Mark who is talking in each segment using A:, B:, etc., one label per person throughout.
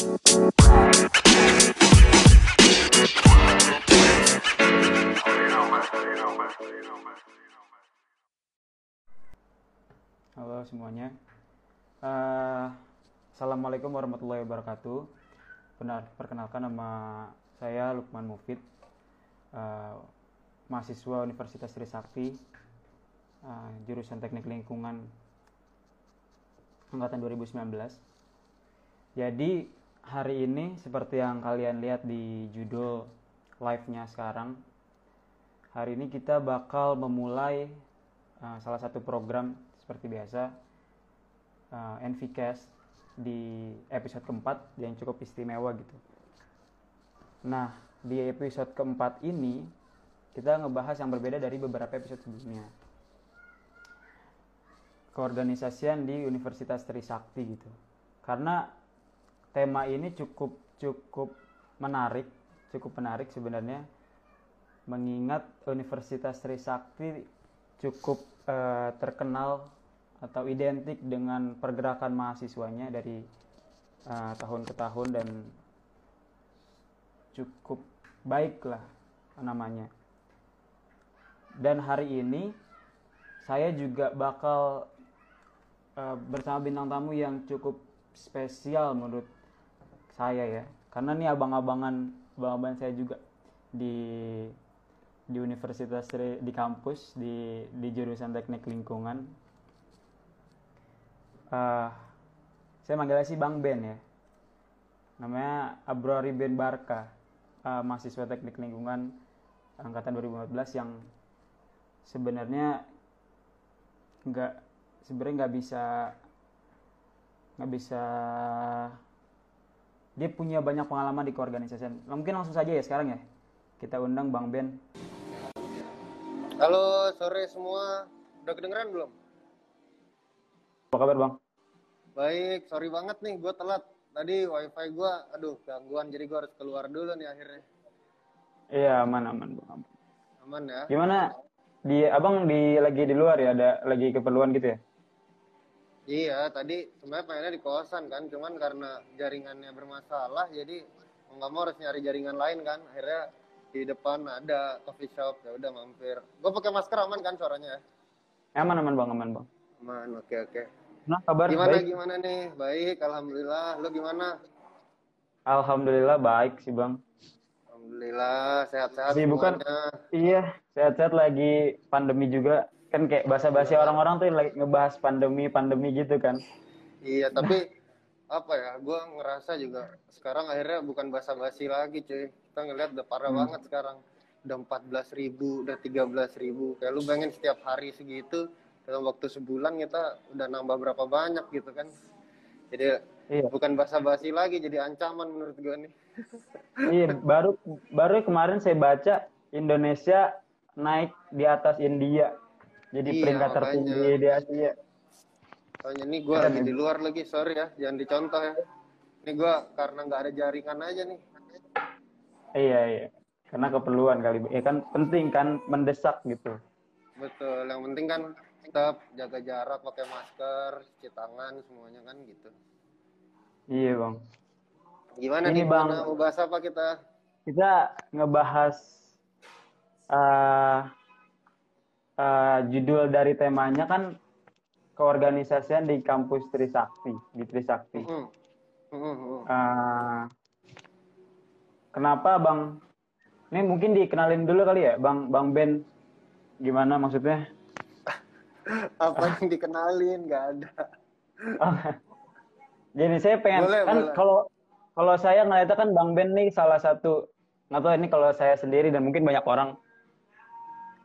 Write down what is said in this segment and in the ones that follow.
A: Halo semuanya. Uh, Assalamualaikum warahmatullahi wabarakatuh. Benar, perkenalkan nama saya Lukman Mufid, uh, mahasiswa Universitas Trisakti, uh, jurusan Teknik Lingkungan angkatan 2019. Jadi hari ini seperti yang kalian lihat di judul live-nya sekarang, hari ini kita bakal memulai uh, salah satu program seperti biasa uh, NVCast di episode keempat yang cukup istimewa gitu. Nah di episode keempat ini kita ngebahas yang berbeda dari beberapa episode sebelumnya. Keorganisasian di Universitas Trisakti gitu. Karena tema ini cukup cukup menarik, cukup menarik sebenarnya mengingat Universitas Trisakti cukup uh, terkenal atau identik dengan pergerakan mahasiswanya dari uh, tahun ke tahun dan cukup baik lah namanya. Dan hari ini saya juga bakal uh, bersama bintang tamu yang cukup spesial menurut saya ya. Karena ini abang-abangan abang-abangan saya juga di di universitas di kampus di di jurusan teknik lingkungan uh, saya manggilnya sih Bang Ben ya. Namanya Abrori Ben Barka, uh, mahasiswa teknik lingkungan angkatan 2014 yang sebenarnya nggak sebenarnya nggak bisa nggak bisa dia punya banyak pengalaman di keorganisasian. Mungkin langsung saja ya sekarang ya. Kita undang Bang Ben.
B: Halo, sore semua. Udah kedengeran belum?
A: Apa kabar bang?
B: Baik, sorry banget nih gue telat. Tadi wifi gue, aduh gangguan jadi gue harus keluar dulu nih akhirnya.
A: Iya aman aman bang. Aman.
B: aman ya.
A: Gimana? Di abang di lagi di luar ya ada lagi keperluan gitu ya?
B: Iya, tadi sebenarnya pengennya di kosan kan, cuman karena jaringannya bermasalah, jadi nggak mau harus nyari jaringan lain kan. Akhirnya di depan ada coffee shop, ya udah mampir. Gue pakai masker aman kan suaranya ya?
A: Aman aman bang, aman bang.
B: Aman, oke oke.
A: Nah, kabar
B: gimana
A: baik?
B: gimana nih? Baik, alhamdulillah. Lo gimana?
A: Alhamdulillah baik sih, Bang.
B: Alhamdulillah sehat-sehat
A: bukan Iya, sehat-sehat lagi pandemi juga. Kan kayak basa-basi ya. orang-orang tuh lagi ngebahas pandemi-pandemi gitu kan.
B: Iya, tapi apa ya? Gue ngerasa juga sekarang akhirnya bukan basa-basi lagi, cuy. Kita ngeliat udah parah hmm. banget sekarang. Udah 14 ribu, udah 13 ribu. Kayak lu bayangin setiap hari segitu, dalam waktu sebulan kita udah nambah berapa banyak gitu kan jadi iya. bukan basa-basi lagi jadi ancaman menurut gue nih
A: iya baru baru kemarin saya baca Indonesia naik di atas India jadi iya, peringkat tertinggi di Asia.
B: Soalnya ini gue lagi di luar lagi sorry ya jangan dicontoh ya. Ini gue karena nggak ada jaringan aja nih.
A: Iya iya. Karena keperluan kali. Ya kan penting kan mendesak gitu.
B: Betul yang penting kan tetap jaga jarak pakai masker cuci tangan semuanya kan gitu.
A: Iya bang.
B: Gimana Ini nih bang mau bahas apa kita?
A: kita ngebahas uh, uh, judul dari temanya kan keorganisasian di kampus Trisakti di Trisakti. Mm -hmm. uh, kenapa bang? Ini mungkin dikenalin dulu kali ya bang bang Ben. Gimana maksudnya?
B: Apa yang dikenalin? Nggak ada. Oh.
A: jadi saya pengen boleh, kan kalau kalau saya ngeliatnya kan bang Ben nih salah satu nggak tahu ini kalau saya sendiri dan mungkin banyak orang.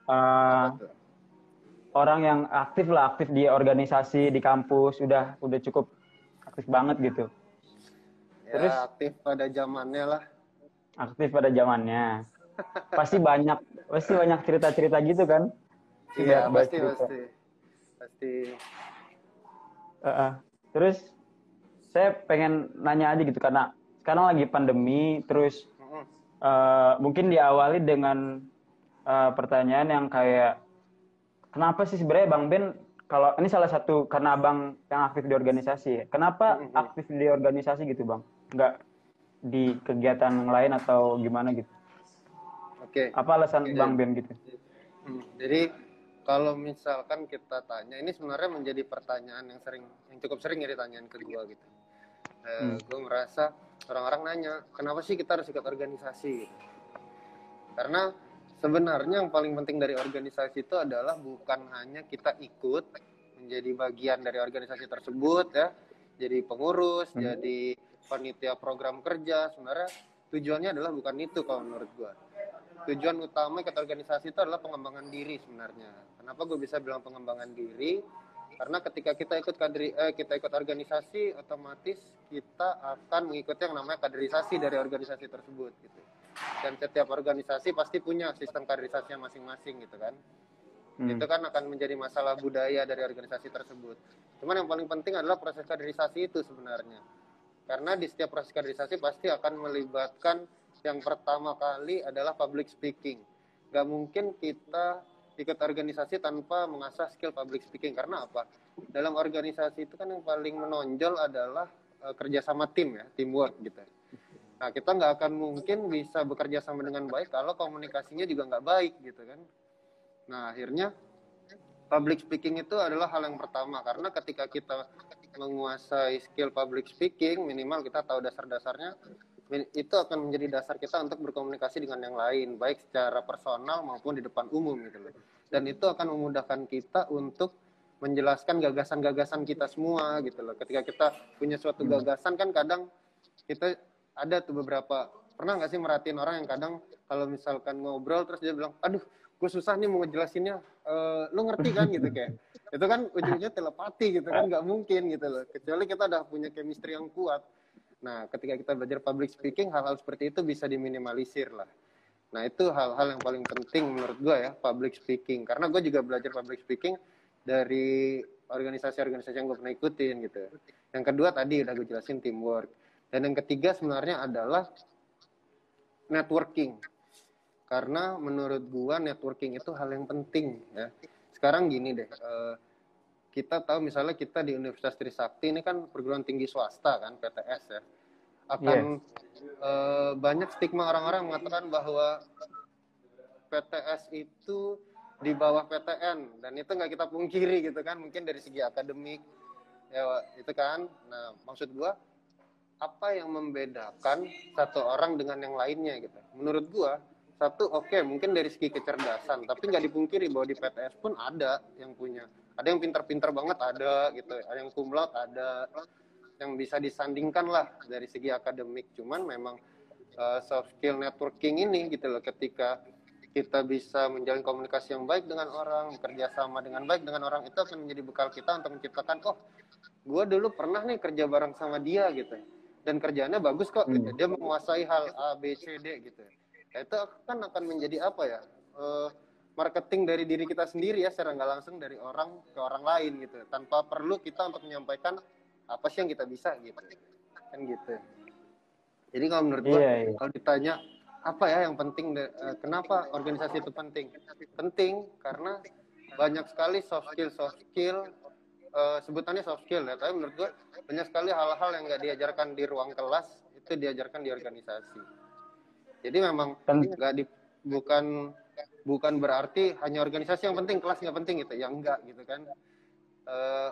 A: Uh, orang yang aktif lah aktif di organisasi di kampus udah udah cukup aktif banget gitu.
B: Ya, terus? aktif pada zamannya lah.
A: Aktif pada zamannya. Pasti banyak pasti banyak cerita cerita gitu kan?
B: Iya pasti pasti. Pasti.
A: Uh, uh. terus saya pengen nanya aja gitu karena sekarang lagi pandemi terus uh, mungkin diawali dengan uh, pertanyaan yang kayak kenapa sih sebenarnya bang Ben kalau ini salah satu karena abang yang aktif di organisasi ya. Kenapa
B: Mhm.
A: aktif di organisasi gitu bang? Nggak di kegiatan yang lain atau gimana gitu?
B: Oke.
A: Apa alasan
B: Oke.
A: bang Ben gitu?
B: Hmm, Jadi kalau misalkan kita tanya, ini sebenarnya menjadi pertanyaan yang sering, yang cukup sering ya ditanyain ke gua gitu. Eh,
A: Hmm.
B: Gue merasa orang-orang nanya, kenapa sih kita harus ikut organisasi? Gitu. Karena sebenarnya yang paling penting dari organisasi itu adalah bukan hanya kita ikut menjadi bagian dari organisasi tersebut ya, jadi pengurus,
A: Hmm.
B: jadi panitia program kerja. Sebenarnya tujuannya adalah bukan itu kalau menurut gua tujuan utama ikut organisasi itu adalah pengembangan diri sebenarnya. Kenapa gue bisa bilang pengembangan diri? Karena ketika kita ikut kadri, eh, kita ikut organisasi, otomatis kita akan mengikuti yang namanya kaderisasi dari organisasi tersebut gitu. Dan setiap organisasi pasti punya sistem kaderisasinya masing-masing gitu kan.
A: Hmm.
B: Itu kan akan menjadi masalah budaya dari organisasi tersebut. Cuman yang paling penting adalah proses kaderisasi itu sebenarnya. Karena di setiap proses kaderisasi pasti akan melibatkan yang pertama kali adalah public speaking. Gak mungkin kita ikut organisasi tanpa mengasah skill public speaking. Karena apa? Dalam organisasi itu kan yang paling menonjol adalah eh, kerjasama tim ya, teamwork gitu. Nah kita nggak akan mungkin bisa bekerja sama dengan baik kalau komunikasinya juga nggak baik gitu kan. Nah akhirnya public speaking itu adalah hal yang pertama karena ketika kita menguasai skill public speaking minimal kita tahu dasar-dasarnya itu akan menjadi dasar kita untuk berkomunikasi dengan yang lain baik secara personal maupun di depan umum gitu loh dan itu akan memudahkan kita untuk menjelaskan gagasan-gagasan kita semua gitu loh ketika kita punya suatu
A: Hmm.
B: gagasan kan kadang kita ada tuh beberapa. Pernah nggak sih merhatiin orang yang kadang kalau misalkan ngobrol terus dia bilang aduh gue susah nih mau ngejelasinnya. Eh, lu ngerti kan? Gitu kayak. Itu kan ujungnya telepati gitu kan nggak mungkin gitu loh. Kecuali kita udah punya chemistry yang kuat. Nah ketika kita belajar public speaking hal-hal seperti itu bisa diminimalisir lah. Nah itu hal-hal yang paling penting menurut gue ya public speaking. Karena gue juga belajar public speaking dari organisasi-organisasi yang gue pernah ikutin gitu. Yang kedua tadi udah gue jelasin teamwork dan yang ketiga sebenarnya adalah networking. Karena menurut gua networking itu hal yang penting ya. Sekarang gini deh eh, kita tahu misalnya kita di Universitas Trisakti ini kan perguruan tinggi swasta kan PTS ya. Akan eh, banyak stigma orang-orang mengatakan bahwa PTS itu di bawah PTN dan itu nggak kita pungkiri gitu kan mungkin dari segi akademik ya itu kan. Nah maksud gua apa yang membedakan satu orang dengan yang lainnya gitu? Menurut gua satu oke mungkin dari segi kecerdasan tapi nggak dipungkiri bahwa di PTS pun ada yang punya. Ada yang pintar-pintar banget ada gitu. Ada yang kumlaut ada yang bisa disandingkan lah dari segi akademik. Cuman memang uh, soft skill networking ini gitu loh ketika kita bisa menjalin komunikasi yang baik dengan orang bekerja sama dengan baik dengan orang itu akan menjadi bekal kita untuk menciptakan oh gue dulu pernah nih kerja bareng sama dia gitu dan kerjaannya bagus kok gitu.
A: Hmm.
B: dia menguasai hal A B C D gitu Ya, itu kan akan menjadi apa ya eh, marketing dari diri kita sendiri ya secara nggak langsung dari orang ke orang lain gitu tanpa perlu kita untuk menyampaikan apa sih yang kita bisa gitu kan gitu jadi kalau menurut gua
A: Iya, iya.
B: kalau ditanya apa ya yang penting eh, kenapa organisasi itu penting penting karena banyak sekali soft skill soft skill eh, sebutannya soft skill ya. Tapi menurut gua banyak sekali hal-hal yang nggak diajarkan di ruang kelas itu diajarkan di organisasi. Jadi memang nggak di bukan bukan berarti hanya organisasi yang penting kelas nggak penting gitu. Ya enggak gitu kan. Eh,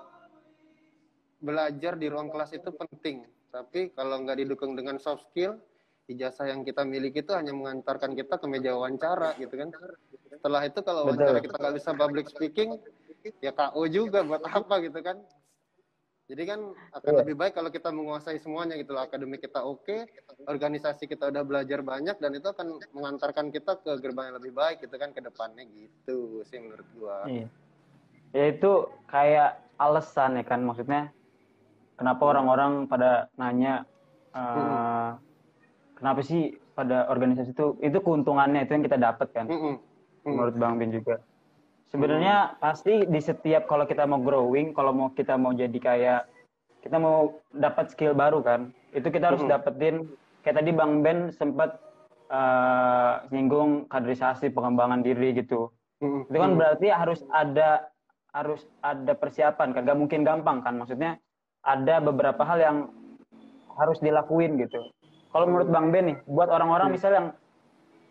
B: belajar di ruang kelas itu penting. Tapi kalau nggak didukung dengan soft skill ijazah yang kita miliki itu hanya mengantarkan kita ke meja wawancara gitu kan. Setelah itu kalau
A: Betul.
B: wawancara kita nggak bisa public speaking ya KO juga buat apa gitu kan jadi kan akan
A: Iya.
B: lebih baik kalau kita menguasai semuanya gitu loh akademik kita oke organisasi kita udah belajar banyak dan itu akan mengantarkan kita ke gerbang yang lebih baik gitu kan ke depannya gitu sih menurut gua
A: Iya. Ya itu kayak alasan ya kan maksudnya kenapa orang-orang pada nanya eh, kenapa sih pada organisasi itu itu keuntungannya itu yang kita dapat kan
B: Mm-mm. Mm.
A: menurut Bang Bin juga. Sebenarnya pasti di setiap kalau kita mau growing, kalau mau kita mau jadi kayak kita mau dapat skill baru kan, itu kita harus
B: Mhm.
A: dapetin kayak tadi Bang Ben sempat eh, nyinggung kaderisasi pengembangan diri gitu.
B: Mm-mm.
A: Itu kan berarti harus ada harus ada persiapan kan gak mungkin gampang kan maksudnya ada beberapa hal yang harus dilakuin gitu kalau menurut bang Ben nih buat orang-orang
B: Hmm.
A: misalnya yang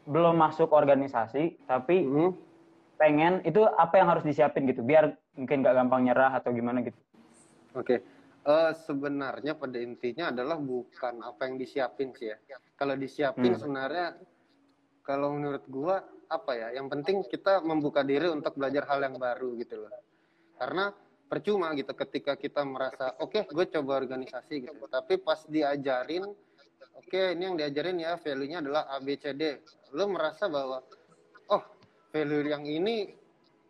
A: belum masuk organisasi tapi
B: Hmm.
A: Pengen itu apa yang harus disiapin gitu biar mungkin gak gampang nyerah atau gimana gitu
B: Oke, Eh, sebenarnya pada intinya adalah bukan apa yang disiapin sih ya. Kalau disiapin
A: Hmm.
B: sebenarnya, kalau menurut gua apa ya? Yang penting kita membuka diri untuk belajar hal yang baru gitu loh. Karena percuma gitu ketika kita merasa oke, gue coba organisasi gitu. Tapi pas diajarin, oke ini yang diajarin ya value-nya adalah A B C D. Lo merasa bahwa value yang ini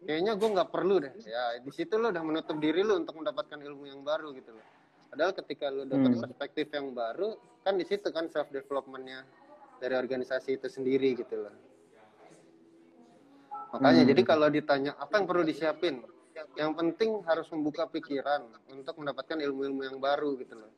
B: kayaknya gue nggak perlu deh. Ya di situ lo udah menutup diri lo untuk mendapatkan ilmu yang baru gitu loh. Padahal ketika lo dapat
A: Hmm.
B: perspektif yang baru kan di situ kan self developmentnya dari organisasi itu sendiri gitu loh. Makanya
A: Hmm.
B: jadi kalau ditanya apa yang perlu disiapin? Yang penting harus membuka pikiran untuk mendapatkan ilmu-ilmu yang baru gitu loh.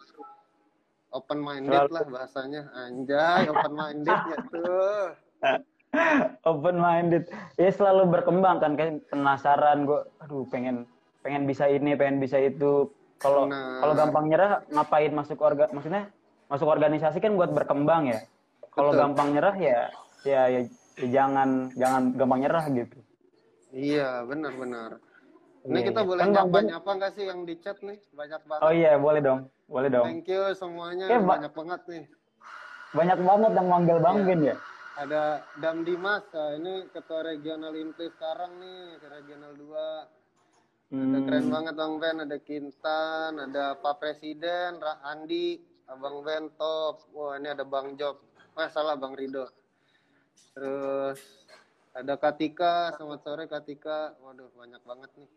B: Open minded lah bahasanya. Anjay open minded ya tuh
A: open minded ya selalu berkembang kan kayak penasaran gue aduh pengen pengen bisa ini pengen bisa itu kalau
B: Nah.
A: kalau gampang nyerah ngapain masuk orga maksudnya masuk organisasi kan buat berkembang ya kalau gampang nyerah ya ya, ya ya jangan jangan gampang nyerah gitu
B: Iya, benar-benar. Ini
A: Iya,
B: kita
A: iya.
B: boleh
A: Kan Bang Ben-
B: nyapa-nyapa nggak sih yang di chat nih? Banyak banget.
A: oh iya boleh dong boleh dong
B: Thank you semuanya,
A: Mbak.
B: banyak banget nih.
A: banyak banget yang manggil bang
B: Iya.
A: Ben ya
B: Ada Dam Dimas, nah, ini ketua regional Inti sekarang nih, regional 2. Ada
A: Hmm.
B: keren banget Bang Ben, ada Kintan, ada Pak Presiden, Ra Andi, Abang Ben top. Wah, ini ada Bang Job. Wah, salah Bang Rido. Terus ada Katika, selamat sore Katika. Waduh, banyak banget nih.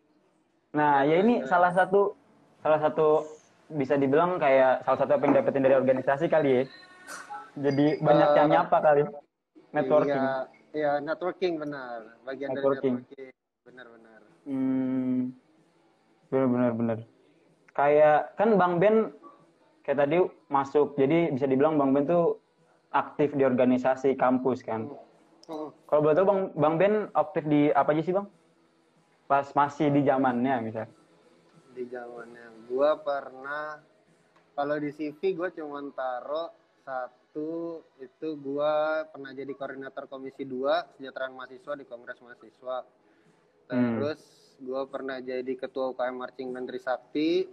A: Nah, ya ini salah satu salah satu bisa dibilang kayak salah satu apa yang dapetin dari organisasi kali ya. Jadi banyak yang
B: Eh,
A: nyapa kali. Networking.
B: Iya, iya networking benar. Bagian
A: Networking.
B: dari networking. Benar-benar.
A: Hmm. Bener bener. Kayak kan Bang Ben kayak tadi masuk. Jadi bisa dibilang Bang Ben tuh aktif di organisasi kampus kan.
B: Oh,
A: Kalau boleh tahu Bang Bang Ben aktif di apa aja sih Bang? Pas masih di zamannya misal.
B: di zamannya gua pernah kalau di CV gua cuma taruh satu itu gua pernah jadi koordinator komisi 2 kesejahteraan mahasiswa di Kongres Mahasiswa.
A: Hmm.
B: Terus gua pernah jadi ketua UKM Marching Band Trisakti.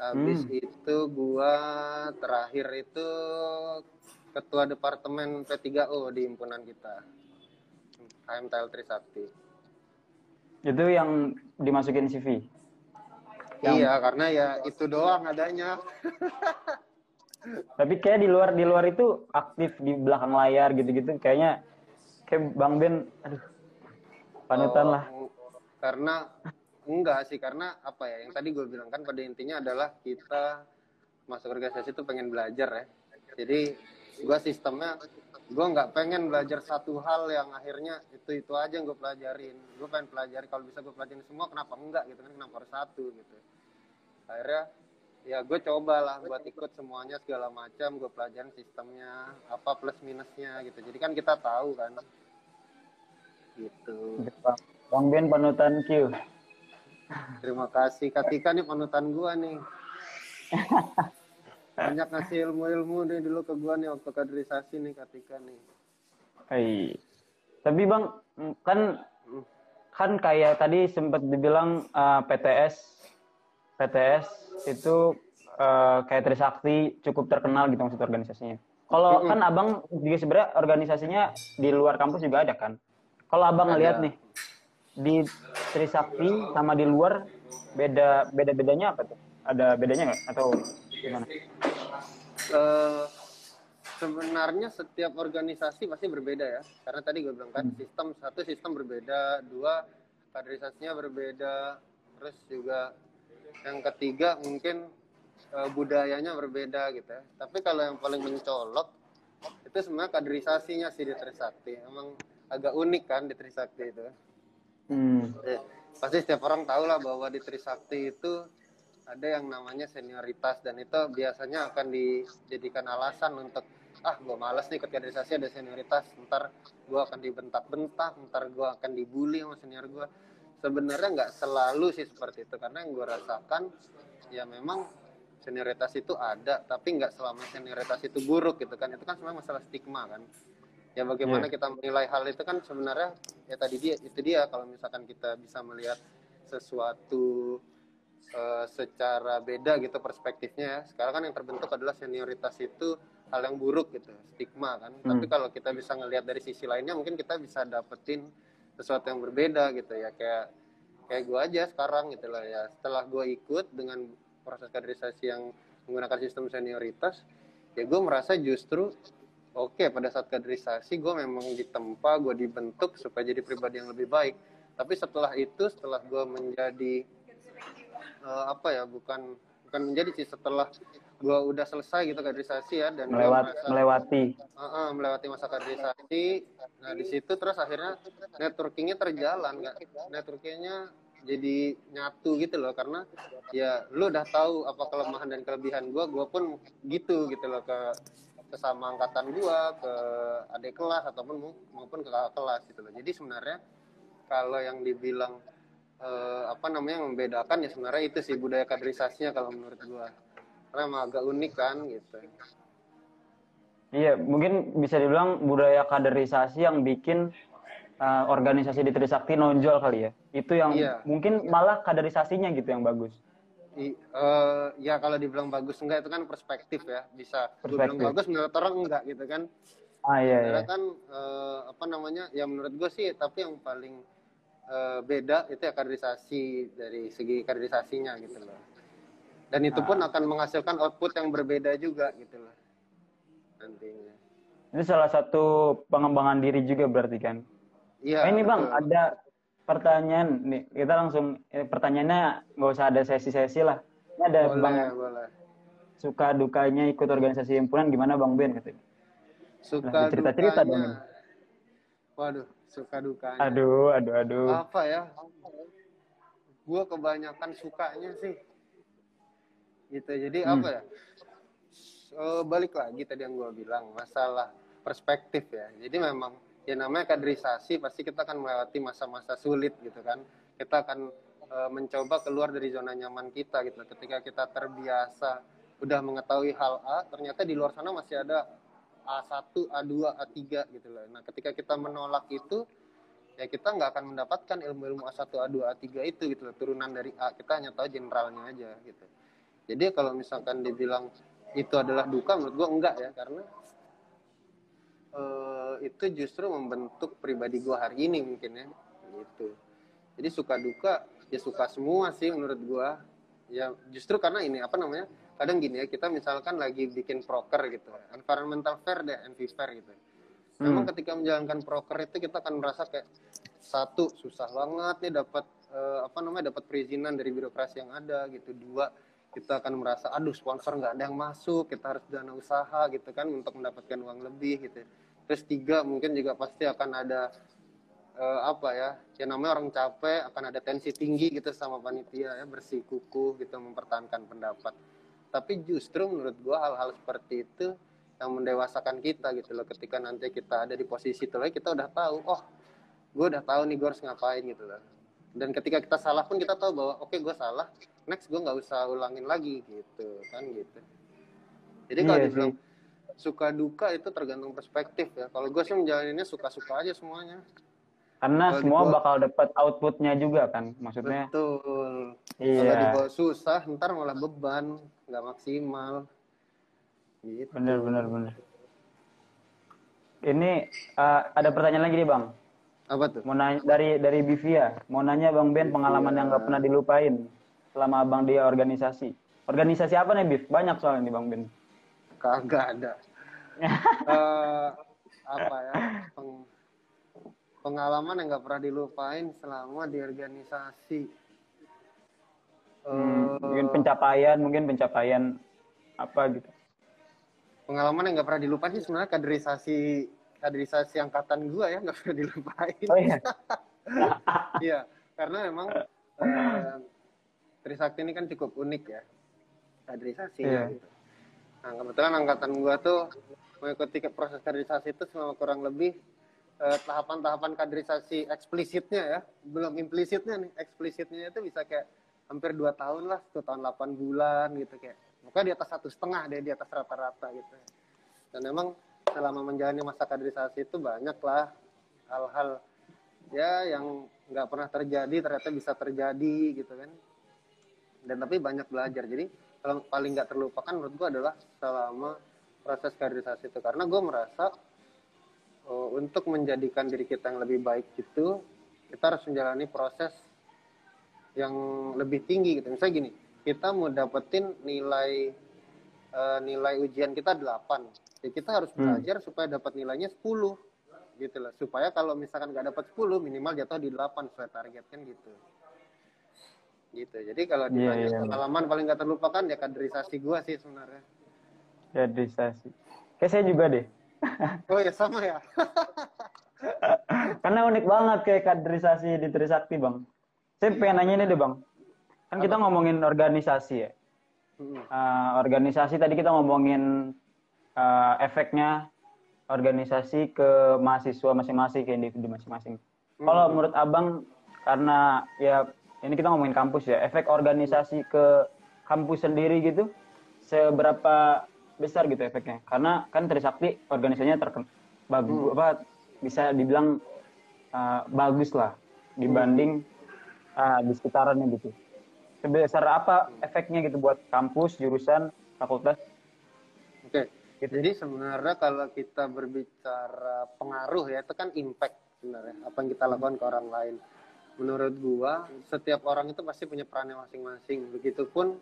B: Habis
A: Hmm.
B: itu gua terakhir itu ketua departemen P3O di himpunan kita. KMTL Trisakti.
A: Itu yang dimasukin CV. Yang-
B: Iya, karena ya itu doang adanya.
A: Tapi kayak di luar di luar itu aktif di belakang layar gitu-gitu kayaknya kayak Bang Ben aduh panutan
B: Oh,
A: lah.
B: Karena enggak sih, karena apa ya? Yang tadi gue bilang kan pada intinya adalah kita masuk organisasi itu pengen belajar ya. Jadi gue sistemnya gue nggak pengen belajar satu hal yang akhirnya itu itu aja yang gue pelajarin. Gue pengen pelajari kalau bisa gue pelajarin semua kenapa enggak gitu kan kenapa harus satu gitu. Akhirnya ya gue cobalah buat ikut semuanya segala macam gue pelajarin sistemnya apa plus minusnya gitu. Jadi kan kita tahu kan gitu.
A: Bang, Ben panutan Q.
B: Terima kasih Katika nih panutan gua nih. Banyak ngasih ilmu-ilmu nih dulu ke gua nih waktu kaderisasi nih Katika nih.
A: Hai. Tapi Bang kan
B: Hmm.
A: kan kayak tadi sempat dibilang uh, PTS PTS itu uh, kayak Trisakti cukup terkenal gitu maksud organisasinya. Kalau
B: Mm-mm.
A: kan Abang juga sebenarnya organisasinya di luar kampus juga ada kan. Kalau Abang ngelihat nih di Trisakti sama di luar beda beda bedanya apa tuh? Ada bedanya nggak atau gimana?
B: Eh, sebenarnya setiap organisasi pasti berbeda ya. Karena tadi gue bilang kan sistem satu sistem berbeda, dua kaderisasinya berbeda, terus juga yang ketiga mungkin eh, budayanya berbeda gitu ya. Tapi kalau yang paling mencolok itu sebenarnya kaderisasinya sih di Trisakti. Emang agak unik kan di Trisakti itu.
A: Hmm.
B: Eh, pasti setiap orang tahu lah bahwa di Trisakti itu ada yang namanya senioritas dan itu biasanya akan dijadikan alasan untuk ah gue males nih ikut kaderisasi ada senioritas ntar gue akan dibentak-bentak ntar gue akan dibully sama senior gue sebenarnya nggak selalu sih seperti itu. Karena yang gue rasakan ya memang senioritas itu ada tapi nggak selama senioritas itu buruk gitu kan. Itu kan sebenarnya masalah stigma kan. Ya bagaimana
A: Iya.
B: kita menilai hal itu kan sebenarnya ya tadi dia itu dia. Kalau misalkan kita bisa melihat sesuatu eh, secara beda gitu perspektifnya ya. Sekarang kan yang terbentuk adalah senioritas itu hal yang buruk gitu stigma kan.
A: Hmm.
B: tapi kalau kita bisa ngelihat dari sisi lainnya mungkin kita bisa dapetin sesuatu yang berbeda gitu ya. Kayak kayak gue aja sekarang gitu lah ya. Setelah gue ikut dengan proses kaderisasi yang menggunakan sistem senioritas ya gue merasa justru oke pada saat kaderisasi gue memang ditempa gue dibentuk supaya jadi pribadi yang lebih baik. Tapi setelah itu setelah gue menjadi eh, apa ya bukan bukan menjadi sih setelah gue udah selesai gitu kaderisasi ya dan
A: melewat
B: merasa-
A: melewati
B: Heeh, melewati masa kaderisasi. Nah di situ terus akhirnya networkingnya terjalan, nggak networkingnya jadi nyatu gitu loh karena ya lu udah tahu apa kelemahan dan kelebihan gua, gua pun gitu gitu loh ke ke sama angkatan gua, ke adik kelas ataupun mau- maupun ke kakak kelas gitu loh. Jadi sebenarnya kalau yang dibilang eh, apa namanya yang membedakan ya sebenarnya itu sih budaya kaderisasinya kalau menurut gua. Karena emang agak unik kan gitu.
A: Iya, mungkin bisa dibilang budaya kaderisasi yang bikin uh, organisasi di Trisakti nonjol kali ya. Itu yang
B: Iya.
A: mungkin malah kaderisasinya gitu yang bagus.
B: I, eh, ya kalau dibilang bagus enggak itu kan perspektif ya bisa
A: Perspektif.
B: bagus menurut orang enggak gitu kan
A: Ah iya, iya.
B: Sebenarnya kan eh, apa namanya ya menurut gue sih tapi yang paling eh, beda itu ya kaderisasi dari segi kaderisasinya gitu loh dan itu pun
A: Ah.
B: akan menghasilkan output yang berbeda juga gitu loh nantinya
A: Ini salah satu pengembangan diri juga berarti kan.
B: iya
A: Eh, ini bang,
B: betul.
A: ada pertanyaan nih. Kita langsung eh, pertanyaannya nggak usah ada sesi-sesi lah. Ini ada
B: boleh
A: bang
B: boleh
A: suka dukanya ikut organisasi himpunan gimana bang Ben katanya.
B: suka
A: Nah, cerita-cerita dong
B: waduh suka dukanya
A: Aduh, aduh, aduh.
B: apa ya gue kebanyakan sukanya sih gitu jadi
A: Hmm.
B: apa ya Eh, balik lagi tadi yang gue bilang masalah perspektif ya jadi memang ya namanya kaderisasi pasti kita akan melewati masa-masa sulit gitu kan kita akan eh, mencoba keluar dari zona nyaman kita gitu ketika kita terbiasa udah mengetahui hal A ternyata di luar sana masih ada A1, A2, A3 gitu loh. Nah, ketika kita menolak itu ya kita nggak akan mendapatkan ilmu-ilmu A1, A2, A3 itu gitu loh, turunan dari A. Kita hanya tahu generalnya aja gitu. Jadi kalau misalkan dibilang itu adalah duka menurut gua enggak ya karena eh, itu justru membentuk pribadi gua hari ini mungkin ya gitu. Jadi suka duka ya suka semua sih menurut gua. Ya justru karena ini apa namanya? Kadang gini ya, kita misalkan lagi bikin proker gitu. Environmental fair deh, NV fair gitu. Memang
A: Hmm.
B: ketika menjalankan proker itu kita akan merasa kayak satu susah banget nih dapat eh, apa namanya dapat perizinan dari birokrasi yang ada gitu dua kita akan merasa aduh sponsor nggak ada yang masuk kita harus dana usaha gitu kan untuk mendapatkan uang lebih gitu terus tiga mungkin juga pasti akan ada eh, apa ya ya namanya orang capek akan ada tensi tinggi gitu sama panitia ya bersikukuh gitu mempertahankan pendapat. Tapi justru menurut gua hal-hal seperti itu yang mendewasakan kita gitu loh ketika nanti kita ada di posisi itu kita udah tahu oh gue udah tahu nih gue harus ngapain gitu loh dan ketika kita salah pun kita tahu bahwa oke gue salah next gue nggak usah ulangin lagi gitu kan gitu. Jadi kalau
A: Iya
B: dibilang suka duka itu tergantung perspektif ya. Kalau gue sih menjalaninnya suka-suka aja semuanya.
A: Karena
B: Kalau
A: semua
B: dibawa-
A: bakal dapat outputnya juga kan, maksudnya.
B: betul. Kalau
A: Iya,
B: dibawa susah ntar malah beban nggak maksimal. Gitu.
A: Bener bener bener. Ini eh, ada pertanyaan lagi nih bang.
B: Apa tuh
A: Mau nanya dari dari Bivia, mau nanya bang Ben pengalaman yang nggak pernah dilupain selama abang dia organisasi. Organisasi apa nih Biv? Banyak soalnya nih bang Ben.
B: kagak ada Eh, apa ya peng- pengalaman yang nggak pernah dilupain selama di organisasi
A: Hmm,
B: Eh,
A: mungkin pencapaian, mungkin pencapaian apa gitu.
B: pengalaman yang nggak pernah dilupain sih sebenarnya kaderisasi kaderisasi angkatan gua ya nggak pernah dilupain
A: Oh iya.
B: Iya, karena memang eh, Trisakti ini kan cukup unik ya kaderisasinya.
A: Iya.
B: gitu. Nah kebetulan angkatan gua tuh mengikuti proses kaderisasi itu selama kurang lebih eh, tahapan-tahapan kaderisasi eksplisitnya ya, belum implisitnya nih, eksplisitnya itu bisa kayak hampir dua tahun lah, satu tahun 8 bulan gitu kayak. Maka di atas satu setengah deh, di atas rata-rata gitu. Dan memang selama menjalani masa kaderisasi itu banyak lah hal-hal ya yang nggak pernah terjadi ternyata bisa terjadi gitu kan. Dan tapi banyak belajar. Jadi kalau paling nggak terlupakan menurut gue adalah selama proses kaderisasi itu. Karena gue merasa uh, untuk menjadikan diri kita yang lebih baik itu kita harus menjalani proses yang lebih tinggi gitu. Misalnya gini kita mau dapetin nilai uh, nilai ujian kita 8 ya kita harus belajar hmm. supaya dapat nilainya 10 gitu loh supaya kalau misalkan nggak dapat 10 minimal jatuh di 8 sesuai target kan gitu. Gitu. Jadi kalau iya, ditanya yeah, yeah, pengalaman paling nggak terlupakan ya kaderisasi gua sih sebenarnya.
A: Kaderisasi. Kayak saya juga deh.
B: Oh ya sama ya?
A: Karena unik banget kayak kaderisasi di Trisakti bang. Saya pengen nanya ini deh bang. Kan kita ngomongin organisasi ya. Uh, organisasi tadi kita ngomongin uh, efeknya organisasi ke mahasiswa masing-masing ke individu masing-masing. Hmm. Kalau menurut abang karena ya ini kita ngomongin kampus ya, efek organisasi ke kampus sendiri gitu, seberapa besar gitu efeknya? Karena kan Trisakti organisasinya terken bagus hmm. apa bisa dibilang uh, bagus lah dibanding uh, di sekitarannya gitu. Sebesar apa efeknya gitu buat kampus, jurusan, fakultas?
B: Gitu. Jadi sebenarnya kalau kita berbicara pengaruh ya itu kan impact sebenarnya apa yang kita lakukan ke orang lain. Menurut gua setiap orang itu pasti punya perannya masing-masing. Begitupun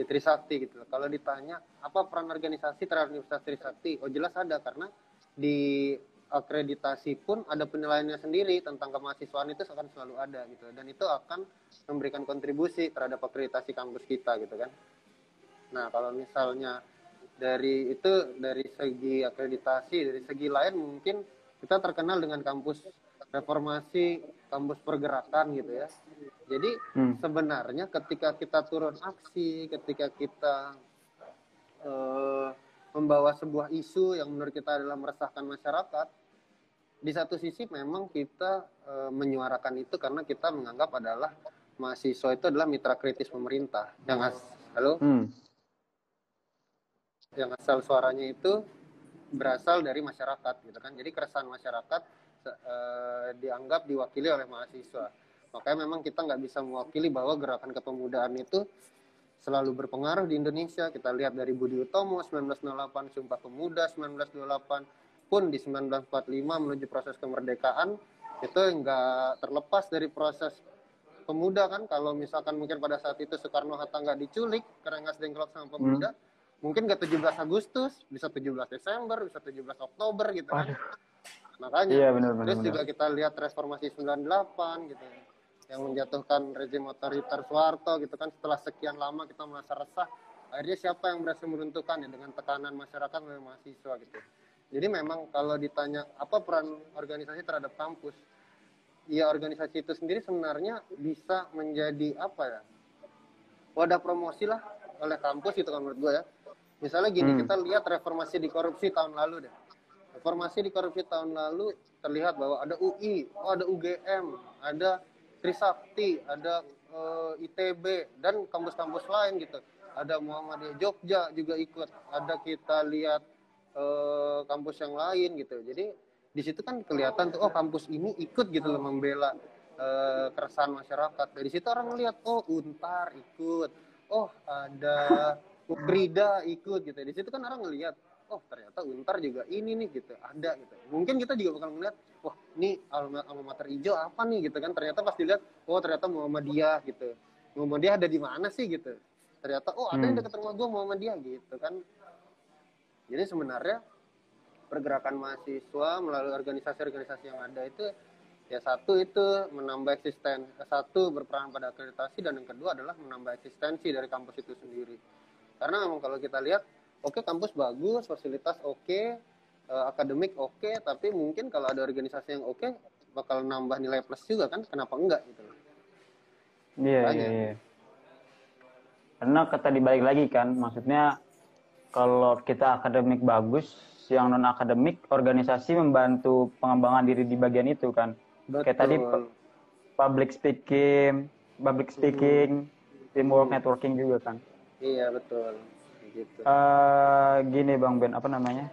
B: di Trisakti gitu. Kalau ditanya apa peran organisasi terhadap Universitas Trisakti, oh jelas ada karena di akreditasi pun ada penilaiannya sendiri tentang kemahasiswaan itu akan selalu ada gitu dan itu akan memberikan kontribusi terhadap akreditasi kampus kita gitu kan. Nah kalau misalnya dari itu dari segi akreditasi dari segi lain mungkin kita terkenal dengan kampus reformasi kampus pergerakan gitu ya. Jadi hmm. sebenarnya ketika kita turun aksi ketika kita uh, membawa sebuah isu yang menurut kita adalah meresahkan masyarakat di satu sisi memang kita uh, menyuarakan itu karena kita menganggap adalah mahasiswa itu adalah mitra kritis pemerintah. Yang halo? Hmm yang asal suaranya itu berasal dari masyarakat gitu kan. Jadi keresahan masyarakat e, dianggap diwakili oleh mahasiswa. Makanya memang kita nggak bisa mewakili bahwa gerakan kepemudaan itu selalu berpengaruh di Indonesia. Kita lihat dari Budi Utomo 1908 Sumpah Pemuda 1928 pun di 1945 menuju proses kemerdekaan itu nggak terlepas dari proses pemuda kan. Kalau misalkan mungkin pada saat itu Soekarno Hatta nggak diculik karena nggak dengklok sama pemuda hmm mungkin gak 17 Agustus, bisa 17 Desember, bisa 17 Oktober gitu kan. Aduh. Makanya, iya, bener, bener, terus bener. juga kita lihat reformasi 98 gitu yang menjatuhkan rezim otoriter Soeharto gitu kan setelah sekian lama kita merasa resah akhirnya siapa yang berhasil meruntuhkan ya dengan tekanan masyarakat oleh mahasiswa gitu jadi memang kalau ditanya apa peran organisasi terhadap kampus ya organisasi itu sendiri sebenarnya bisa menjadi apa ya wadah promosi lah oleh kampus itu kan menurut gue ya Misalnya gini, hmm. kita lihat reformasi di korupsi tahun lalu deh. Reformasi di korupsi tahun lalu terlihat bahwa ada UI, oh ada UGM, ada Trisakti, ada uh, eh, ITB dan kampus-kampus lain gitu. Ada Muhammadiyah Jogja juga ikut. Ada kita lihat uh, kampus yang lain gitu. Jadi di situ kan kelihatan tuh oh kampus ini ikut gitu loh membela uh, keresahan masyarakat. Dari situ orang melihat oh Untar ikut. Oh ada Ukrida ikut gitu. Di situ kan orang ngelihat, oh ternyata Untar juga ini nih gitu, ada gitu. Mungkin kita juga bakal ngeliat, wah ini alma, alma mater hijau apa nih gitu kan. Ternyata pas dilihat, oh ternyata Muhammadiyah gitu. Muhammadiyah ada di mana sih gitu. Ternyata, oh ada hmm. yang dekat rumah gue Muhammadiyah gitu kan. Jadi sebenarnya pergerakan mahasiswa melalui organisasi-organisasi yang ada itu ya satu itu menambah eksisten satu berperan pada akreditasi dan yang kedua adalah menambah eksistensi dari kampus itu sendiri karena memang kalau kita lihat oke okay, kampus bagus fasilitas oke okay, uh, akademik oke okay, tapi mungkin kalau ada organisasi yang oke okay, bakal nambah nilai plus juga kan? Kenapa enggak gitu
A: iya iya iya. Karena kata dibalik lagi kan maksudnya kalau kita akademik bagus yang non akademik organisasi membantu pengembangan diri di bagian itu kan.
B: Betul.
A: kayak tadi pu- public speaking public speaking teamwork networking juga kan
B: Iya betul. Gitu.
A: eh gini bang Ben apa namanya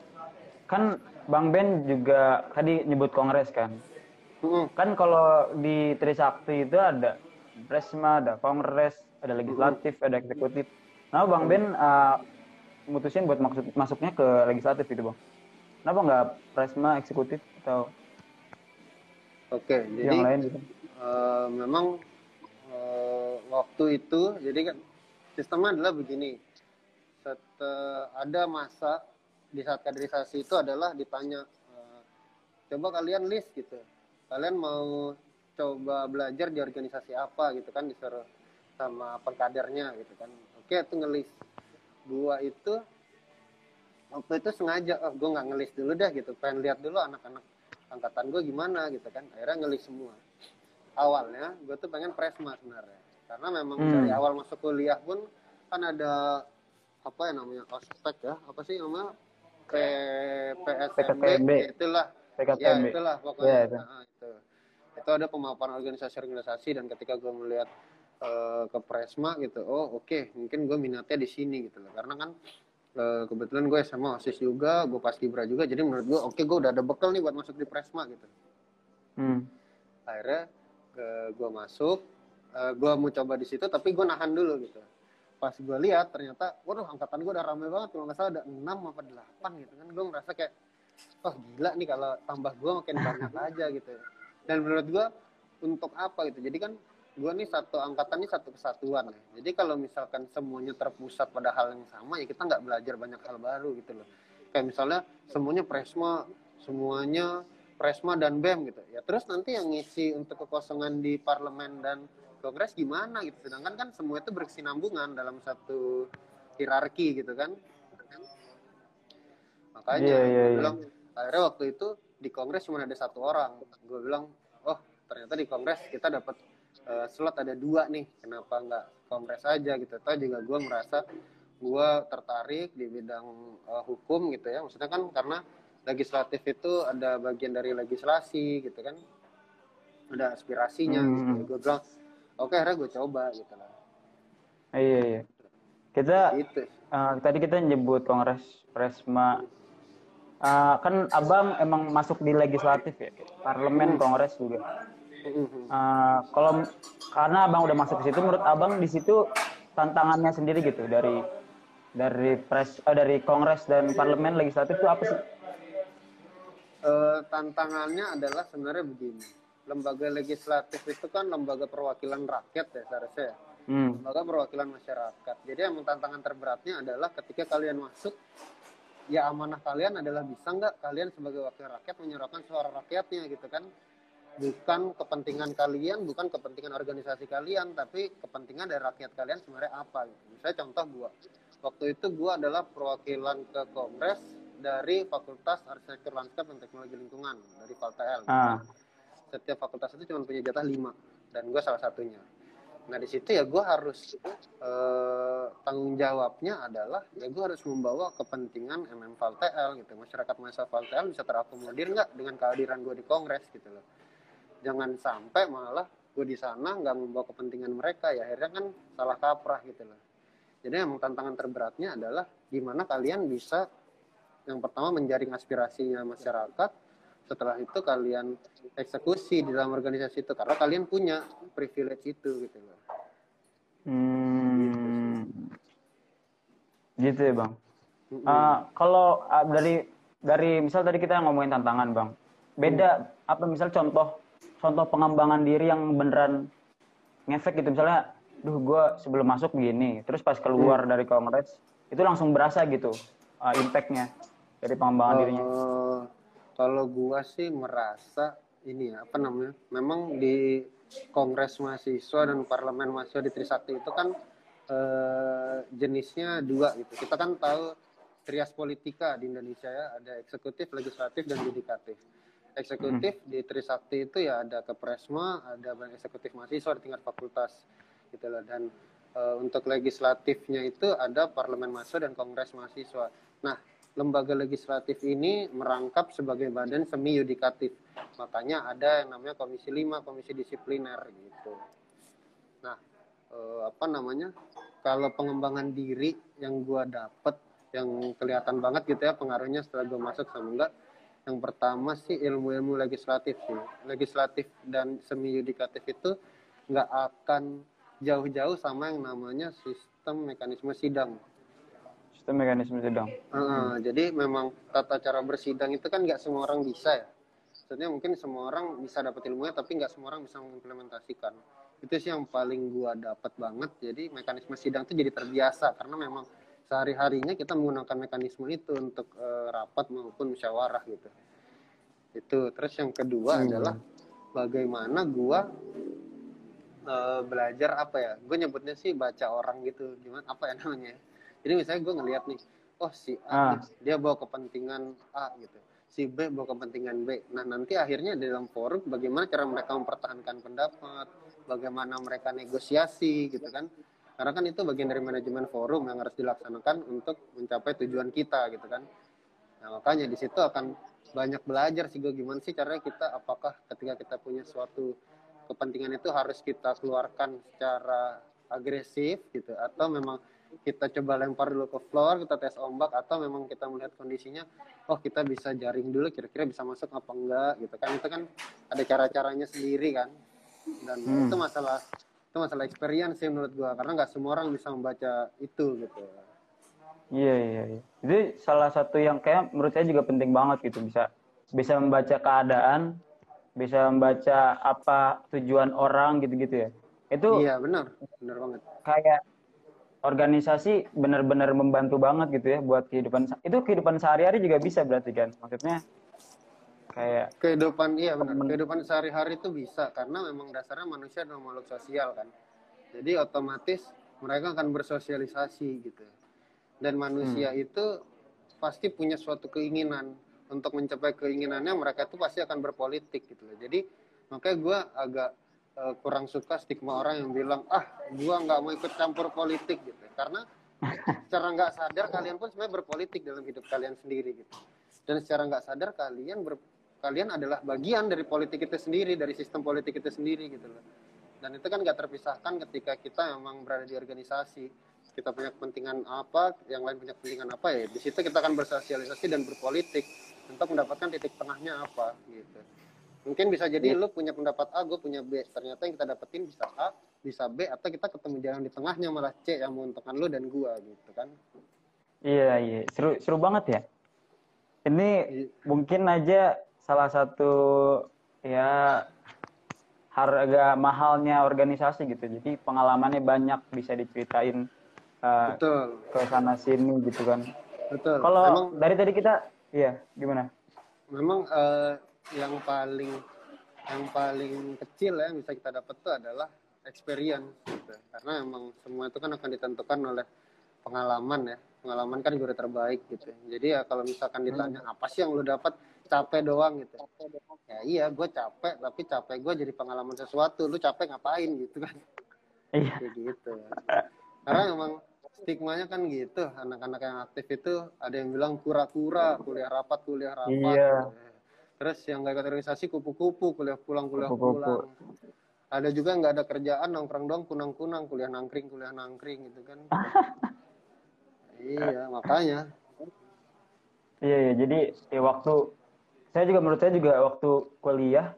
A: kan bang Ben juga tadi nyebut kongres kan
B: Mm-mm.
A: kan kalau di Trisakti itu ada Presma, ada Kongres, ada legislatif, ada eksekutif. Nah, Bang Ben uh, mutusin buat maksud masuknya ke legislatif itu, Bang. Kenapa nggak Presma, eksekutif atau
B: Oke, jadi
A: yang lain gitu?
B: eh, memang eh, waktu itu jadi kan sistemnya adalah begini. Set, eh, ada masa di saat kaderisasi itu adalah ditanya eh, coba kalian list gitu. Kalian mau coba belajar di organisasi apa gitu kan disuruh sama pengkadernya gitu kan. Oke, itu ngelis. Gua itu waktu itu sengaja oh, gue nggak ngelis dulu dah gitu pengen lihat dulu anak-anak angkatan gue gimana gitu kan akhirnya ngelis semua awalnya gue tuh pengen presma sebenarnya karena memang
A: Hmm.
B: dari awal masuk kuliah pun kan ada apa ya namanya ospek ya? Apa sih namanya? P PSMB ya itulah. Ya itulah pokoknya.
A: Ya, itu.
B: Nah, itu. Itu ada pemaparan organisasi-organisasi dan ketika gue melihat eh, ke Presma gitu oh oke mungkin gue minatnya di sini gitu loh. Karena kan eh, kebetulan gue sama osis juga gue pas kibra juga jadi menurut gue oke gue udah ada bekal nih buat masuk di Presma gitu.
A: Hmm.
B: akhirnya gue masuk gue mau coba di situ tapi gue nahan dulu gitu. Pas gue lihat ternyata waduh angkatan gue udah rame banget kalau nggak salah ada 6 apa 8 gitu kan. Gue merasa kayak oh gila nih kalau tambah gue makin banyak aja gitu. Dan menurut gue untuk apa gitu? Jadi kan gue nih satu angkatan ini satu kesatuan. Ya jadi kalau misalkan semuanya terpusat pada hal yang sama ya kita nggak belajar banyak hal baru gitu loh. Kayak misalnya semuanya presma semuanya presma dan bem gitu. Ya terus nanti yang ngisi untuk kekosongan di parlemen dan kongres gimana gitu. Sedangkan kan semua itu berkesinambungan dalam satu hierarki gitu kan. Makanya
A: iya,
B: gue
A: iya.
B: bilang akhirnya waktu itu di kongres cuma ada satu orang. Gue bilang oh ternyata di kongres kita dapat eh, slot ada dua nih. Kenapa nggak kongres aja? Gitu. Atau juga gue merasa gue tertarik di bidang eh, hukum gitu ya. Maksudnya kan karena legislatif itu ada bagian dari legislasi gitu kan. Ada aspirasinya
A: Hmm.
B: gitu. Gue bilang oke akhirnya gue coba gitu lah
A: Ah, iya iya. Kita
B: itu
A: eh, tadi kita nyebut Kongres Presma. Eh, kan Abang emang masuk di legislatif ya, parlemen, Kongres juga. Eh, kalau karena Abang udah masuk ke situ, menurut Abang di situ tantangannya sendiri gitu dari dari pres eh, dari Kongres dan parlemen legislatif itu apa sih?
B: Eh, tantangannya adalah sebenarnya begini lembaga legislatif itu kan lembaga perwakilan rakyat ya seharusnya ya.
A: Hmm.
B: lembaga perwakilan masyarakat. Jadi emang tantangan terberatnya adalah ketika kalian masuk, ya amanah kalian adalah bisa nggak kalian sebagai wakil rakyat menyuarakan suara rakyatnya gitu kan. Bukan kepentingan kalian, bukan kepentingan organisasi kalian, tapi kepentingan dari rakyat kalian sebenarnya apa gitu. Misalnya contoh gua, waktu itu gua adalah perwakilan ke Kongres dari Fakultas Arsitektur Lanskap dan Teknologi Lingkungan dari FALTL.
A: Ah.
B: Setiap fakultas itu cuma punya jatah 5 dan gua salah satunya. Nah di situ ya gue harus eh, tanggung jawabnya adalah ya gue harus membawa kepentingan MM ValTL gitu. Masyarakat mahasiswa ValTL bisa terakomodir nggak dengan kehadiran gue di kongres gitu loh. Jangan sampai malah gue di sana nggak membawa kepentingan mereka ya akhirnya kan salah kaprah gitu loh. Jadi emang tantangan terberatnya adalah gimana kalian bisa yang pertama menjaring aspirasinya masyarakat, setelah itu kalian eksekusi di dalam organisasi itu karena kalian punya privilege itu gitu loh.
A: Hmm. Gitu ya, Bang.
B: Mm-mm.
A: Ah, kalau ah, dari dari misal tadi kita ngomongin tantangan bang, beda apa misal contoh contoh pengembangan diri yang beneran ngefek gitu misalnya, duh gue sebelum masuk begini, terus pas keluar dari kongres itu langsung berasa gitu ah, impactnya dari pengembangan dirinya.
B: Kalau gua sih merasa ini ya apa namanya memang di kongres mahasiswa dan parlemen mahasiswa di Trisakti itu kan eh, jenisnya dua gitu. Kita kan tahu trias politika di Indonesia ya ada eksekutif legislatif dan yudikatif. Eksekutif di Trisakti itu ya ada kepresma ada badan eksekutif mahasiswa di tingkat fakultas gitu loh. Dan eh, untuk legislatifnya itu ada parlemen mahasiswa dan kongres mahasiswa. Nah lembaga legislatif ini merangkap sebagai badan semi yudikatif. Makanya ada yang namanya Komisi 5, Komisi Disipliner gitu. Nah, eh, apa namanya? Kalau pengembangan diri yang gua dapet yang kelihatan banget gitu ya pengaruhnya setelah gue masuk sama enggak yang pertama sih ilmu-ilmu legislatif sih legislatif dan semi yudikatif itu nggak akan jauh-jauh sama yang namanya sistem mekanisme sidang
A: sistem mekanisme sidang
B: uh, jadi memang tata cara bersidang itu kan nggak semua orang bisa ya maksudnya mungkin semua orang bisa dapat ilmunya tapi nggak semua orang bisa mengimplementasikan itu sih yang paling gua dapat banget jadi mekanisme sidang itu jadi terbiasa karena memang sehari-harinya kita menggunakan mekanisme itu untuk uh, rapat maupun musyawarah gitu. Itu. Terus yang kedua hmm. adalah bagaimana gua uh, belajar apa ya? Gue nyebutnya sih baca orang gitu. Gimana apa ya namanya? Jadi misalnya gue ngeliat nih, oh si A ah. dia bawa kepentingan A gitu. Si B bawa kepentingan B. Nah, nanti akhirnya di dalam forum bagaimana cara mereka mempertahankan pendapat, bagaimana mereka negosiasi gitu kan karena kan itu bagian dari manajemen forum yang harus dilaksanakan untuk mencapai tujuan kita gitu kan nah makanya di situ akan banyak belajar sih gue gimana sih caranya kita apakah ketika kita punya suatu kepentingan itu harus kita keluarkan secara agresif gitu atau memang kita coba lempar dulu ke floor kita tes ombak atau memang kita melihat kondisinya oh kita bisa jaring dulu kira-kira bisa masuk apa enggak gitu kan. Itu kan ada cara-caranya sendiri kan. Dan hmm. itu masalah itu masalah experience sih menurut gua karena nggak semua orang bisa membaca itu gitu.
A: Iya iya iya. Itu salah satu yang kayak menurut saya juga penting banget gitu bisa bisa membaca keadaan bisa membaca apa tujuan orang gitu-gitu ya. Itu
B: iya benar. Benar banget.
A: kayak organisasi benar-benar membantu banget gitu ya buat kehidupan itu kehidupan sehari-hari juga bisa berarti kan maksudnya kayak
B: kehidupan iya benar. kehidupan sehari-hari itu bisa karena memang dasarnya manusia adalah makhluk sosial kan. Jadi otomatis mereka akan bersosialisasi gitu. Dan manusia hmm. itu pasti punya suatu keinginan. Untuk mencapai keinginannya mereka itu pasti akan berpolitik gitu. Loh jadi makanya gue agak uh, kurang suka stigma orang yang bilang ah gue nggak mau ikut campur politik gitu karena secara nggak sadar kalian pun sebenarnya berpolitik dalam hidup kalian sendiri gitu dan secara nggak sadar kalian ber, kalian adalah bagian dari politik itu sendiri, dari sistem politik itu sendiri gitu loh. Dan itu kan nggak terpisahkan ketika kita memang berada di organisasi. Kita punya kepentingan apa, yang lain punya kepentingan apa ya. Di situ kita akan bersosialisasi dan berpolitik untuk mendapatkan titik tengahnya apa gitu. Mungkin bisa jadi ya. lu punya pendapat A, gue punya B. Ternyata yang kita dapetin bisa A, bisa B, atau kita ketemu jalan di tengahnya malah C yang menguntungkan lu dan gue gitu kan.
A: Iya, iya. Seru, seru banget ya. Ini iya. mungkin aja salah satu ya harga mahalnya organisasi gitu. Jadi pengalamannya banyak bisa diceritain uh, Betul. ke sana sini gitu kan. Betul. Kalau dari tadi kita iya gimana?
B: Memang uh, yang paling yang paling kecil ya yang bisa kita dapat tuh adalah experience gitu. Karena emang semua itu kan akan ditentukan oleh pengalaman ya. Pengalaman kan guru terbaik gitu. Jadi ya kalau misalkan ditanya hmm. apa sih yang lu dapat capek doang gitu ya iya gue capek tapi capek gue jadi pengalaman sesuatu lu capek ngapain gitu kan iya gitu karena memang stigmanya kan gitu anak-anak yang aktif itu ada yang bilang kura-kura kuliah rapat kuliah rapat iya. Terus yang gak ikut organisasi kupu-kupu kuliah pulang kuliah kupu -kupu. pulang ada juga nggak ada kerjaan nongkrong dong kunang-kunang kuliah nangkring kuliah nangkring gitu kan iya makanya
A: iya, iya jadi ya waktu saya juga menurut saya juga waktu kuliah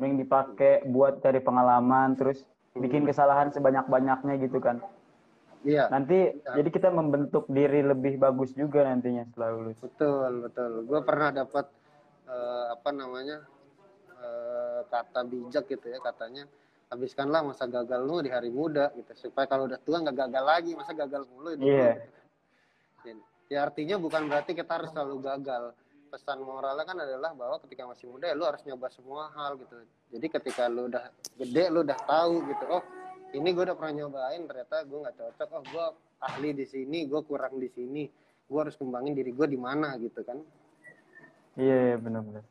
A: mending dipakai buat cari pengalaman terus bikin kesalahan sebanyak-banyaknya gitu kan. Iya. Nanti ya. jadi kita membentuk diri lebih bagus juga nantinya setelah lulus.
B: Betul, betul. Gue pernah dapat uh, apa namanya? Uh, kata bijak gitu ya katanya habiskanlah masa gagal lu di hari muda gitu supaya kalau udah tua nggak gagal lagi masa gagal mulu itu yeah. gitu. ya artinya bukan berarti kita harus selalu gagal pesan moralnya kan adalah bahwa ketika masih muda ya lu harus nyoba semua hal gitu jadi ketika lu udah gede lu udah tahu gitu oh ini gue udah pernah nyobain ternyata gue nggak cocok oh gue ahli di sini gue kurang di sini gue harus kembangin diri gue di mana gitu kan
A: iya, iya benar-benar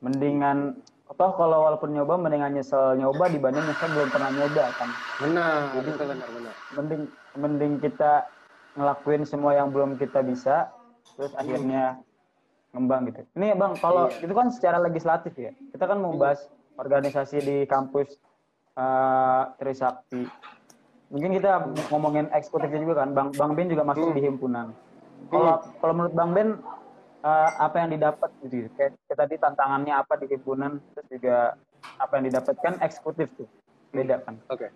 A: mendingan apa kalau walaupun nyoba mendingan nyesel nyoba dibanding nyesel belum pernah nyoba kan?
B: Benar jadi benar benar.
A: mending mending kita ngelakuin semua yang belum kita bisa terus akhirnya ngembang gitu. Ini bang kalau
B: Iya.
A: itu kan secara legislatif ya. Kita kan mau bahas organisasi di kampus uh, Trisakti. Mungkin kita ngomongin eksekutifnya juga kan. Bang bang Ben juga masuk
B: Hmm.
A: di himpunan. Kalau kalau menurut bang Ben uh, apa yang didapat gitu kayak, kayak tadi tantangannya apa di himpunan terus juga apa yang didapatkan eksekutif tuh beda kan
B: Oke.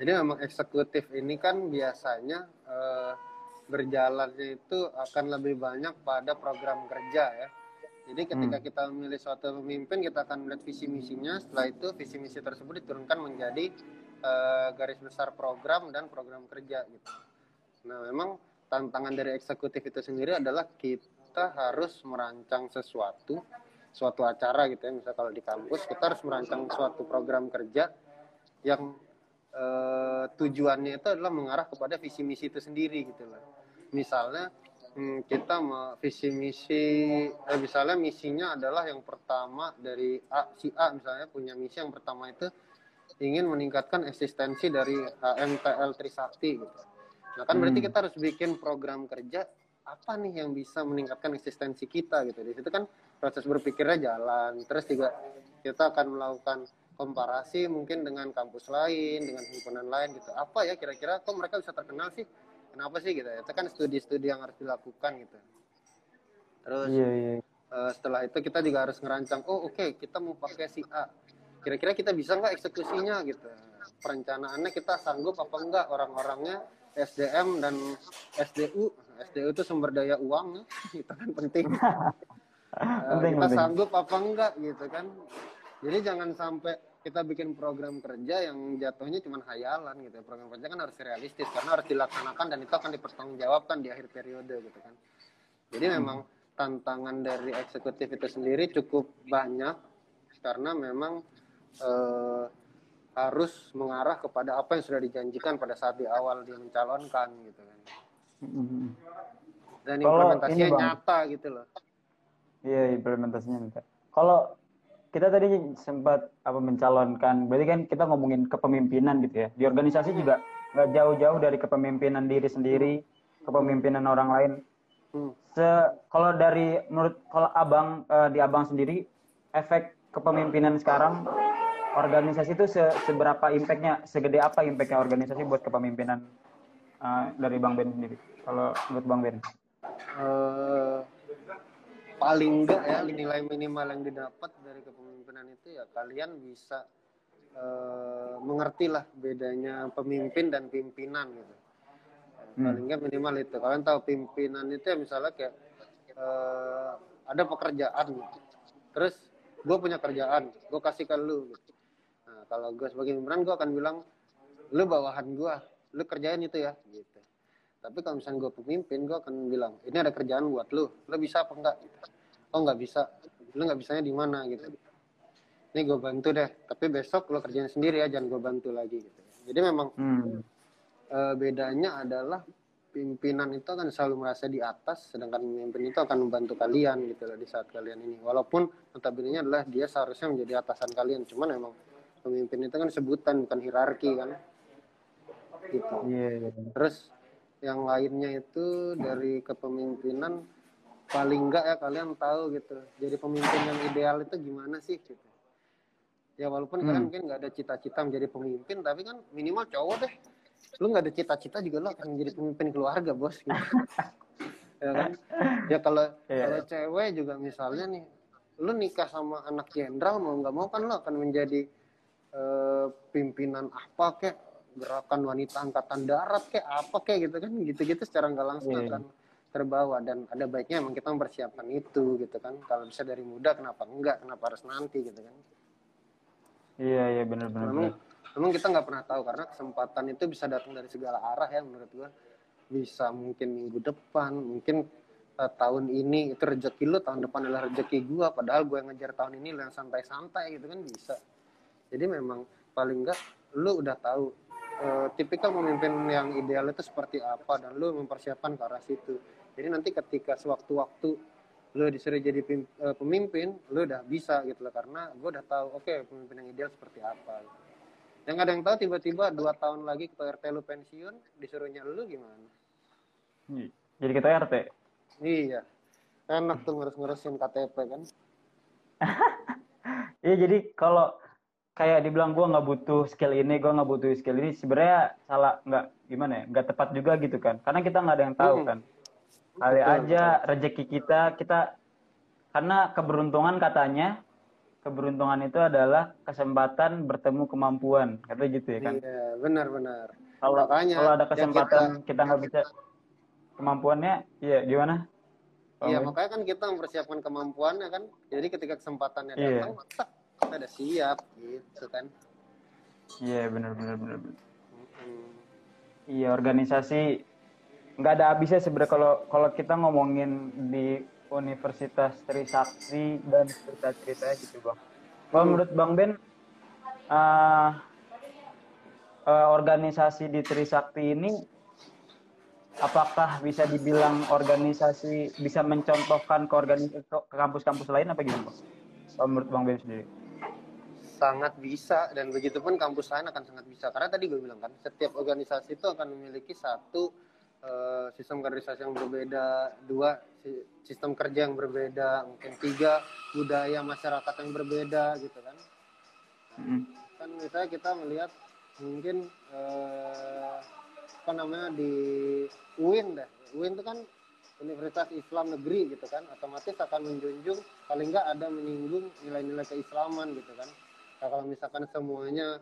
B: Jadi memang eksekutif ini kan biasanya eh, berjalannya itu akan lebih banyak pada program kerja ya. Jadi ketika
A: Hmm.
B: kita memilih suatu pemimpin, kita akan melihat visi misinya. Setelah itu visi misi tersebut diturunkan menjadi eh, garis besar program dan program kerja gitu. Nah, memang tantangan dari eksekutif itu sendiri adalah kita harus merancang sesuatu, suatu acara gitu ya. Misalnya kalau di kampus kita harus merancang suatu program kerja yang eh, tujuannya itu adalah mengarah kepada visi misi itu sendiri gitu loh. Misalnya hmm, kita mau visi misi, eh, misalnya misinya adalah yang pertama dari A, si A misalnya punya misi yang pertama itu ingin meningkatkan eksistensi dari HMTL Trisakti gitu. Nah kan berarti
A: Hmm.
B: kita harus bikin program kerja apa nih yang bisa meningkatkan eksistensi kita gitu. Di situ kan proses berpikirnya jalan. Terus juga kita akan melakukan komparasi mungkin dengan kampus lain, dengan himpunan lain gitu. Apa ya kira-kira kok mereka bisa terkenal sih? Kenapa sih gitu? Itu kan studi-studi yang harus dilakukan gitu. Terus
A: iya iya
B: eh, setelah itu kita juga harus ngerancang, oh oke kita mau pakai si A. Kira-kira kita bisa nggak eksekusinya gitu. Perencanaannya kita sanggup apa enggak orang-orangnya SDM dan SDU. SDU itu sumber daya uang, itu kan penting. Eh,
A: Penting,
B: kita
A: penting.
B: sanggup apa enggak gitu kan. Jadi jangan sampai kita bikin program kerja yang jatuhnya cuma hayalan gitu. Program kerja kan harus realistis karena harus dilaksanakan dan itu akan dipertanggungjawabkan di akhir periode gitu kan. Jadi memang tantangan dari eksekutif itu sendiri cukup banyak karena memang eh, harus mengarah kepada apa yang sudah dijanjikan pada saat di awal dia mencalonkan gitu kan.
A: Mm-mm.
B: Dan
A: Kalau
B: implementasinya
A: ini, Bang.
B: nyata gitu loh.
A: Iya implementasinya minta. Kalau kita tadi sempat apa mencalonkan, berarti kan kita ngomongin kepemimpinan gitu ya. Di organisasi juga nggak jauh-jauh dari kepemimpinan diri sendiri, kepemimpinan orang lain.
B: Hmm.
A: Se kalau dari menurut kalau abang eh, di abang sendiri, efek kepemimpinan sekarang organisasi itu se- seberapa impactnya, segede apa impactnya organisasi buat kepemimpinan eh, dari bang Ben sendiri? Kalau menurut bang Ben?
B: eh, paling enggak ya nilai minimal yang didapat dari kepemimpinan itu ya kalian bisa eh, mengerti lah bedanya pemimpin dan pimpinan gitu.
A: Hmm.
B: Paling enggak minimal itu. Kalian tahu pimpinan itu ya misalnya kayak eh, ada pekerjaan gitu. Terus gue punya kerjaan, gue kasih ke lu gitu. Nah, kalau gue sebagai pimpinan gue akan bilang lu bawahan gue, lu kerjain itu ya gitu. Tapi kalau misalnya gue pemimpin, gue akan bilang, ini ada kerjaan buat lu, lu bisa apa enggak? Gitu. Oh nggak bisa, lu nggak bisanya di mana gitu. Ini gue bantu deh, tapi besok lu kerjain sendiri ya, jangan gue bantu lagi gitu. Jadi memang
A: Hmm.
B: eh, bedanya adalah pimpinan itu akan selalu merasa di atas, sedangkan pemimpin itu akan membantu kalian gitu loh di saat kalian ini. Walaupun notabene adalah dia seharusnya menjadi atasan kalian, cuman memang pemimpin itu kan sebutan bukan hierarki kan. Gitu.
A: Iya. iya.
B: Terus yang lainnya itu dari kepemimpinan paling enggak ya kalian tahu gitu. Jadi pemimpin yang ideal itu gimana sih gitu. Ya walaupun kalian
A: Hmm.
B: mungkin nggak ada cita-cita menjadi pemimpin, tapi kan minimal cowok deh. Lu nggak ada cita-cita juga lu akan menjadi pemimpin keluarga bos gitu. ya kan? Ya kalau
A: Iya.
B: kalau cewek juga misalnya nih, lu nikah sama anak jenderal mau nggak mau kan lu akan menjadi eh, pimpinan apa kek gerakan wanita angkatan darat kek apa kek gitu kan gitu-gitu secara nggak langsung
A: Iya.
B: akan terbawa. Dan ada baiknya emang kita mempersiapkan itu gitu kan. Kalau bisa dari muda kenapa enggak? Kenapa harus nanti gitu kan?
A: Iya iya benar benar.
B: memang memang kita nggak pernah tahu karena kesempatan itu bisa datang dari segala arah ya menurut gua. Bisa mungkin minggu depan mungkin eh, tahun ini itu rezeki lu tahun depan adalah rezeki gua. Padahal gua yang ngejar tahun ini lu yang santai-santai gitu kan bisa. Jadi memang paling enggak lu udah tahu eh, tipikal pemimpin yang ideal itu seperti apa dan lu mempersiapkan ke arah situ. Jadi nanti ketika sewaktu-waktu lu disuruh jadi eh, pemimpin lu udah bisa gitu loh karena gue udah tahu oke pemimpin yang ideal seperti apa. Yang ada yang tahu tiba-tiba dua tahun lagi ketua RT lu pensiun disuruhnya lu gimana?
A: Jadi kita RT.
B: iya. Enak tuh ngurus-ngurusin KTP kan.
A: Iya jadi kalau kayak dibilang gue nggak butuh skill ini, gue nggak butuh skill ini, sebenarnya salah nggak gimana ya, nggak tepat juga gitu kan? Karena kita nggak ada yang tahu
B: Hmm.
A: kan. Kali
B: Betul,
A: aja rezeki kita, kita karena keberuntungan katanya, keberuntungan itu adalah kesempatan bertemu kemampuan, kata gitu ya kan?
B: iya benar-benar
A: Kalau
B: Makanya,
A: kalau ada
B: ya
A: kesempatan kita nggak bisa kemampuannya, iya gimana?
B: Iya, makanya kan kita mempersiapkan kemampuannya kan. Jadi ketika kesempatannya
A: Iya.
B: datang, tak, kita udah siap gitu kan.
A: Iya benar benar benar. benar.
B: Mm-mm.
A: Iya organisasi nggak ada habisnya sebenarnya kalau kalau kita ngomongin di Universitas Trisakti dan cerita-cerita gitu bang. Kalau
B: Hmm.
A: menurut Bang Ben, eh, eh, organisasi di Trisakti ini apakah bisa dibilang organisasi bisa mencontohkan ke organisasi ke kampus-kampus lain apa gitu bang? Menurut Bang Ben sendiri?
B: Sangat bisa dan begitu pun kampus lain akan sangat bisa. Karena tadi gue bilang kan, setiap organisasi itu akan memiliki satu eh, sistem kaderisasi yang berbeda, dua si- sistem kerja yang berbeda, mungkin tiga budaya masyarakat yang berbeda gitu kan.
A: Mm.
B: kan misalnya kita melihat mungkin eh, apa namanya di UIN deh UIN itu kan Universitas Islam Negeri gitu kan otomatis akan menjunjung paling nggak ada menyinggung nilai-nilai keislaman gitu kan nah, kalau misalkan semuanya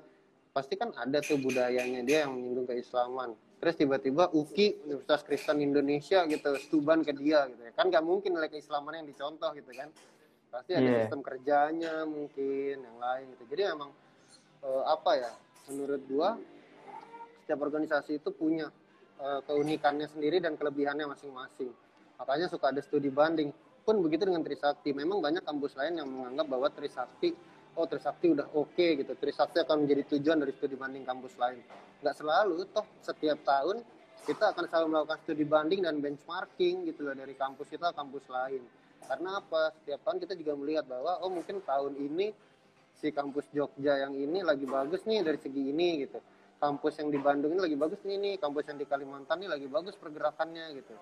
B: pasti kan ada tuh budayanya dia yang menyinggung keislaman. Terus tiba-tiba UKI Universitas Kristen Indonesia gitu stuban ke dia gitu ya. Kan nggak mungkin nilai keislaman yang dicontoh gitu kan. Pasti ada
A: Iya.
B: sistem kerjanya mungkin yang lain gitu. Jadi memang eh, apa ya menurut gua setiap organisasi itu punya eh, keunikannya sendiri dan kelebihannya masing-masing. Makanya suka ada studi banding. Pun begitu dengan Trisakti. Memang banyak kampus lain yang menganggap bahwa Trisakti oh Trisakti udah oke gitu. Trisakti akan menjadi tujuan dari studi banding kampus lain. Nggak selalu toh setiap tahun kita akan selalu melakukan studi banding dan benchmarking gitu loh dari kampus kita kampus lain. Karena apa? Setiap tahun kita juga melihat bahwa oh mungkin tahun ini si kampus Jogja yang ini lagi bagus nih dari segi ini gitu. Kampus yang di Bandung ini lagi bagus nih nih kampus yang di Kalimantan ini lagi bagus pergerakannya gitu.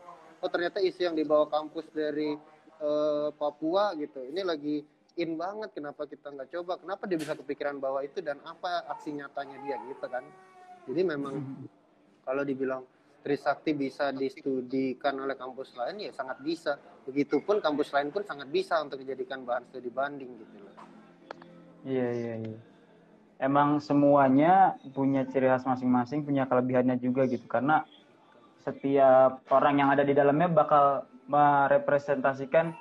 B: Oh ternyata isu yang dibawa kampus dari eh, Papua gitu ini lagi in banget kenapa kita nggak coba kenapa dia bisa kepikiran bahwa itu dan apa aksi nyatanya dia gitu kan jadi memang kalau dibilang Trisakti bisa distudikan oleh kampus lain ya sangat bisa begitupun kampus lain pun sangat bisa untuk dijadikan bahan studi banding gitu loh
A: Iya iya iya. Emang semuanya punya ciri khas masing-masing, punya kelebihannya juga gitu. Karena setiap orang yang ada di dalamnya bakal merepresentasikan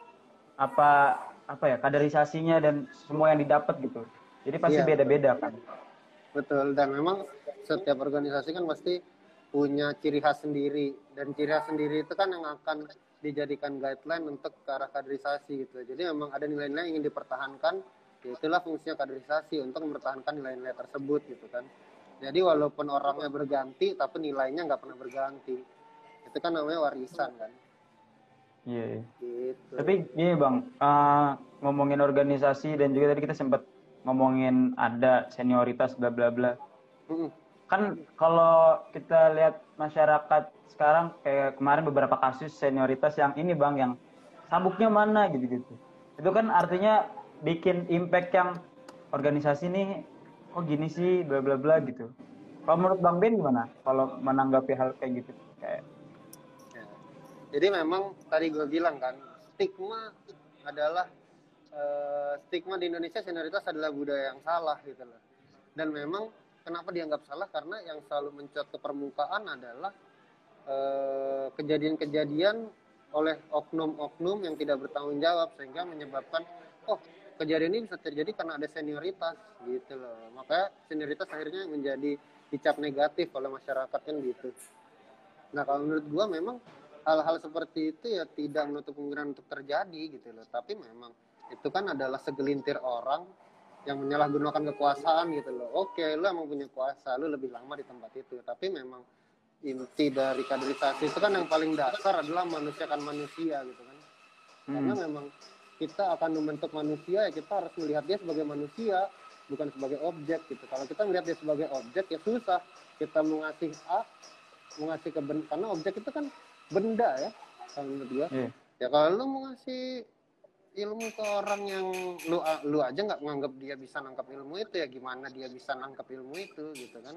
A: apa apa ya kaderisasinya dan semua yang didapat gitu. Jadi pasti
B: Iya.
A: beda-beda kan.
B: Betul, dan memang setiap organisasi kan pasti punya ciri khas sendiri. Dan ciri khas sendiri itu kan yang akan dijadikan guideline untuk ke arah kaderisasi gitu. Jadi memang ada nilai-nilai yang ingin dipertahankan, ya itulah fungsinya kaderisasi untuk mempertahankan nilai-nilai tersebut gitu kan. Jadi walaupun orangnya berganti, tapi nilainya nggak pernah berganti. Itu kan namanya warisan kan.
A: Iya. iya.
B: Gitu.
A: Tapi gini bang, eh, ngomongin organisasi dan juga tadi kita sempat ngomongin ada senioritas bla bla bla. Kan kalau kita lihat masyarakat sekarang kayak kemarin beberapa kasus senioritas yang ini bang yang sabuknya mana gitu-gitu itu kan artinya bikin impact yang organisasi nih kok gini sih bla bla bla gitu kalau menurut bang Ben gimana kalau menanggapi hal kayak gitu kayak
B: Ya. Jadi memang tadi gue bilang kan stigma adalah eh, stigma di Indonesia senioritas adalah budaya yang salah gitu loh. Dan memang kenapa dianggap salah karena yang selalu mencuat ke permukaan adalah eh, kejadian-kejadian oleh oknum-oknum yang tidak bertanggung jawab sehingga menyebabkan oh kejadian ini bisa terjadi karena ada senioritas gitu loh. Makanya senioritas akhirnya menjadi dicap negatif oleh masyarakat kan gitu. Nah kalau menurut gua memang hal-hal seperti itu ya tidak menutup kemungkinan untuk terjadi gitu loh. Tapi memang itu kan adalah segelintir orang yang menyalahgunakan kekuasaan gitu loh. Oke, lu emang punya kuasa, lu lebih lama di tempat itu. Tapi memang inti dari kaderisasi itu kan yang paling dasar adalah manusia kan manusia gitu kan. Karena
A: hmm,
B: memang kita akan membentuk manusia ya kita harus melihat dia sebagai manusia bukan sebagai objek gitu. Kalau kita melihat dia sebagai objek ya susah kita mau ngasih A, mau ngasih ke benda karena objek itu kan benda ya kalau menurut gua.
A: iya.
B: Ya kalau lu mau ngasih ilmu ke orang yang lu lu aja nggak menganggap dia bisa nangkap ilmu itu ya gimana dia bisa nangkap ilmu itu gitu kan.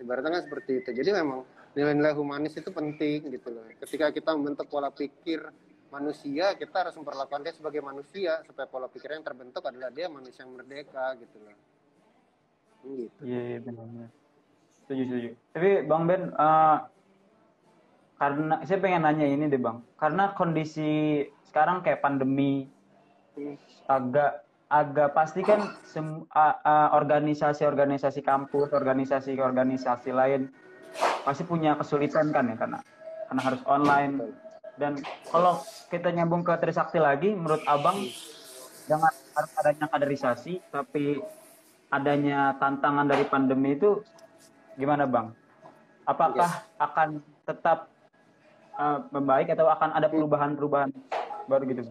B: Ibaratnya kan seperti itu. Jadi memang nilai-nilai humanis itu penting gitu loh. Ketika kita membentuk pola pikir manusia kita harus memperlakukan dia sebagai manusia supaya pola pikirnya yang terbentuk adalah dia manusia yang merdeka gitu loh.
A: Gitu. Iya yeah, benar setuju setuju tapi bang Ben uh, karena saya pengen nanya ini deh bang karena kondisi sekarang kayak pandemi agak agak pasti kan organisasi-organisasi kampus, organisasi-organisasi lain pasti punya kesulitan kan ya karena karena harus online. Dan kalau kita nyambung ke Trisakti lagi, menurut Abang dengan adanya kaderisasi tapi adanya tantangan dari pandemi itu gimana Bang? Apakah yes. akan tetap uh, membaik atau akan ada perubahan-perubahan baru gitu?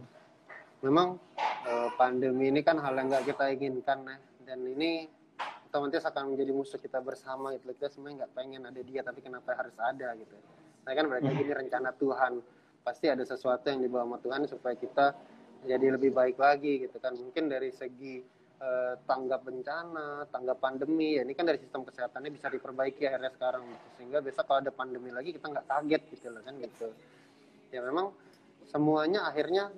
B: Memang uh, pandemi ini kan hal yang nggak kita inginkan nah dan ini otomatis akan menjadi musuh kita bersama gitu. Kita sebenarnya nggak pengen ada dia tapi kenapa harus ada gitu. Nah kan mereka ini rencana Tuhan. Pasti ada sesuatu yang dibawa sama Tuhan supaya kita jadi lebih baik lagi gitu kan. Mungkin dari segi uh, tanggap bencana tanggap pandemi ya ini kan dari sistem kesehatannya bisa diperbaiki akhirnya sekarang gitu. sehingga besok kalau ada pandemi lagi kita nggak kaget gitu loh kan gitu ya memang semuanya akhirnya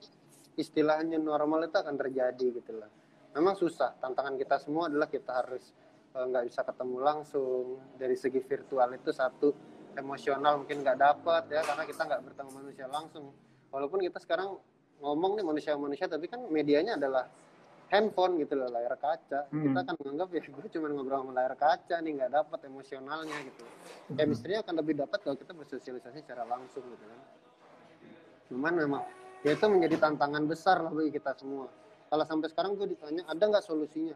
B: istilahnya normal itu akan terjadi gitu lah. Memang susah. Tantangan kita semua adalah kita harus e, nggak bisa ketemu langsung. Dari segi virtual itu satu emosional mungkin nggak dapat ya karena kita nggak bertemu manusia langsung. Walaupun kita sekarang ngomong nih manusia-manusia tapi kan medianya adalah handphone gitu loh layar kaca. Hmm. kita kan menganggap ya gue cuma ngobrol sama layar kaca nih nggak dapat emosionalnya gitu. Hmm. chemistry akan lebih dapat kalau kita bersosialisasi secara langsung gitu kan. Cuman memang ya itu menjadi tantangan besar lah bagi kita semua. Kalau sampai sekarang gue ditanya ada nggak solusinya?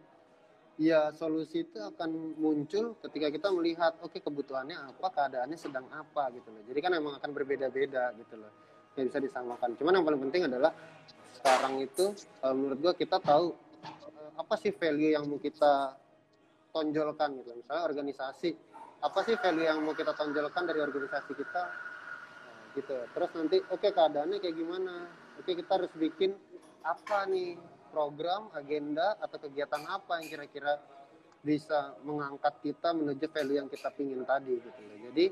B: Ya solusi itu akan muncul ketika kita melihat oke okay, kebutuhannya apa keadaannya sedang apa gitu loh. Jadi kan memang akan berbeda-beda gitu loh. Nggak bisa disamakan. Cuman yang paling penting adalah sekarang itu uh, menurut gue kita tahu apa sih value yang mau kita tonjolkan gitu? Misalnya organisasi apa sih value yang mau kita tonjolkan dari organisasi kita? Gitu. Terus nanti oke okay, keadaannya kayak gimana? Oke okay, kita harus bikin apa nih? Program agenda atau kegiatan apa yang kira-kira bisa mengangkat kita menuju value yang kita pingin tadi gitu loh. Jadi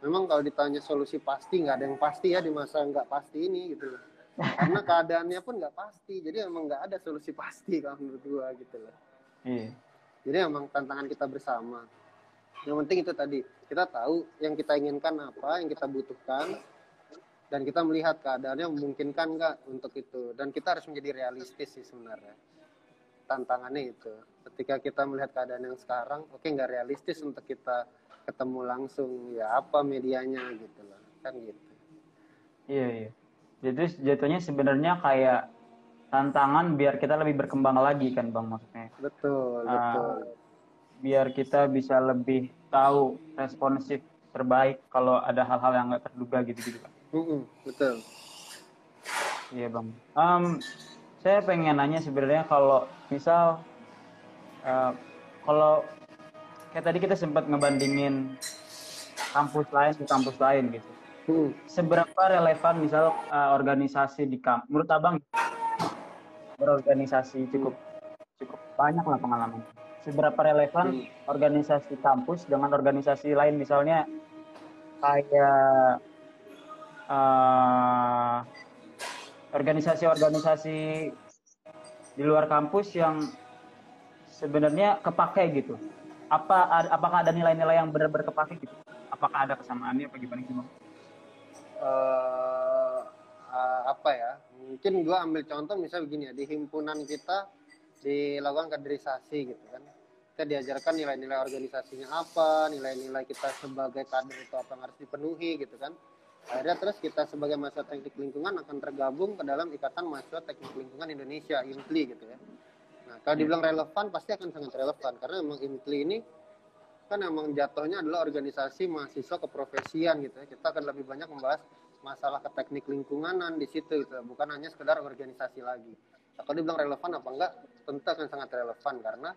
B: memang kalau ditanya solusi pasti nggak ada yang pasti ya di masa nggak pasti ini gitu loh karena keadaannya pun nggak pasti. Jadi memang nggak ada solusi pasti kalau menurut gua gitu loh. Iya. jadi memang tantangan kita bersama. Yang penting itu tadi kita tahu yang kita inginkan apa yang kita butuhkan dan kita melihat keadaannya memungkinkan nggak untuk itu. Dan kita harus menjadi realistis sih sebenarnya. Tantangannya itu. Ketika kita melihat keadaan yang sekarang oke okay, nggak realistis untuk kita ketemu langsung ya apa medianya gitu loh. Kan gitu.
A: Iya iya jadi jatuhnya sebenarnya kayak tantangan biar kita lebih berkembang lagi kan bang maksudnya
B: betul uh, betul
A: biar kita bisa lebih tahu responsif terbaik kalau ada hal-hal yang nggak terduga gitu-gitu kan.
B: Mm-hmm, betul.
A: Iya bang. Um, saya pengen nanya sebenarnya kalau misal uh, kalau kayak tadi kita sempat ngebandingin kampus lain ke kampus lain gitu. Mm. Seberapa relevan misal uh, organisasi di kampus? Menurut abang berorganisasi cukup cukup banyak lah pengalaman seberapa relevan hmm. organisasi kampus dengan organisasi lain misalnya kayak uh, organisasi-organisasi di luar kampus yang sebenarnya kepake gitu apa apakah ada nilai-nilai yang benar-benar kepake gitu apakah ada kesamaannya apa gimana
B: gitu uh, uh, apa ya mungkin gua ambil contoh misal begini ya di himpunan kita dilakukan kaderisasi gitu kan. Kita diajarkan nilai-nilai organisasinya apa nilai-nilai kita sebagai kader itu apa yang harus dipenuhi gitu kan. Akhirnya terus kita sebagai mahasiswa teknik lingkungan akan tergabung ke dalam ikatan mahasiswa teknik lingkungan Indonesia IMTLI gitu ya. Nah kalau dibilang relevan pasti akan sangat relevan karena memang IMTLI ini kan emang jatuhnya adalah organisasi mahasiswa keprofesian gitu ya. Kita akan lebih banyak membahas masalah ke teknik lingkunganan di situ gitu. Bukan hanya sekedar organisasi lagi. Nah, kalau dibilang relevan apa enggak? Tentu akan sangat relevan karena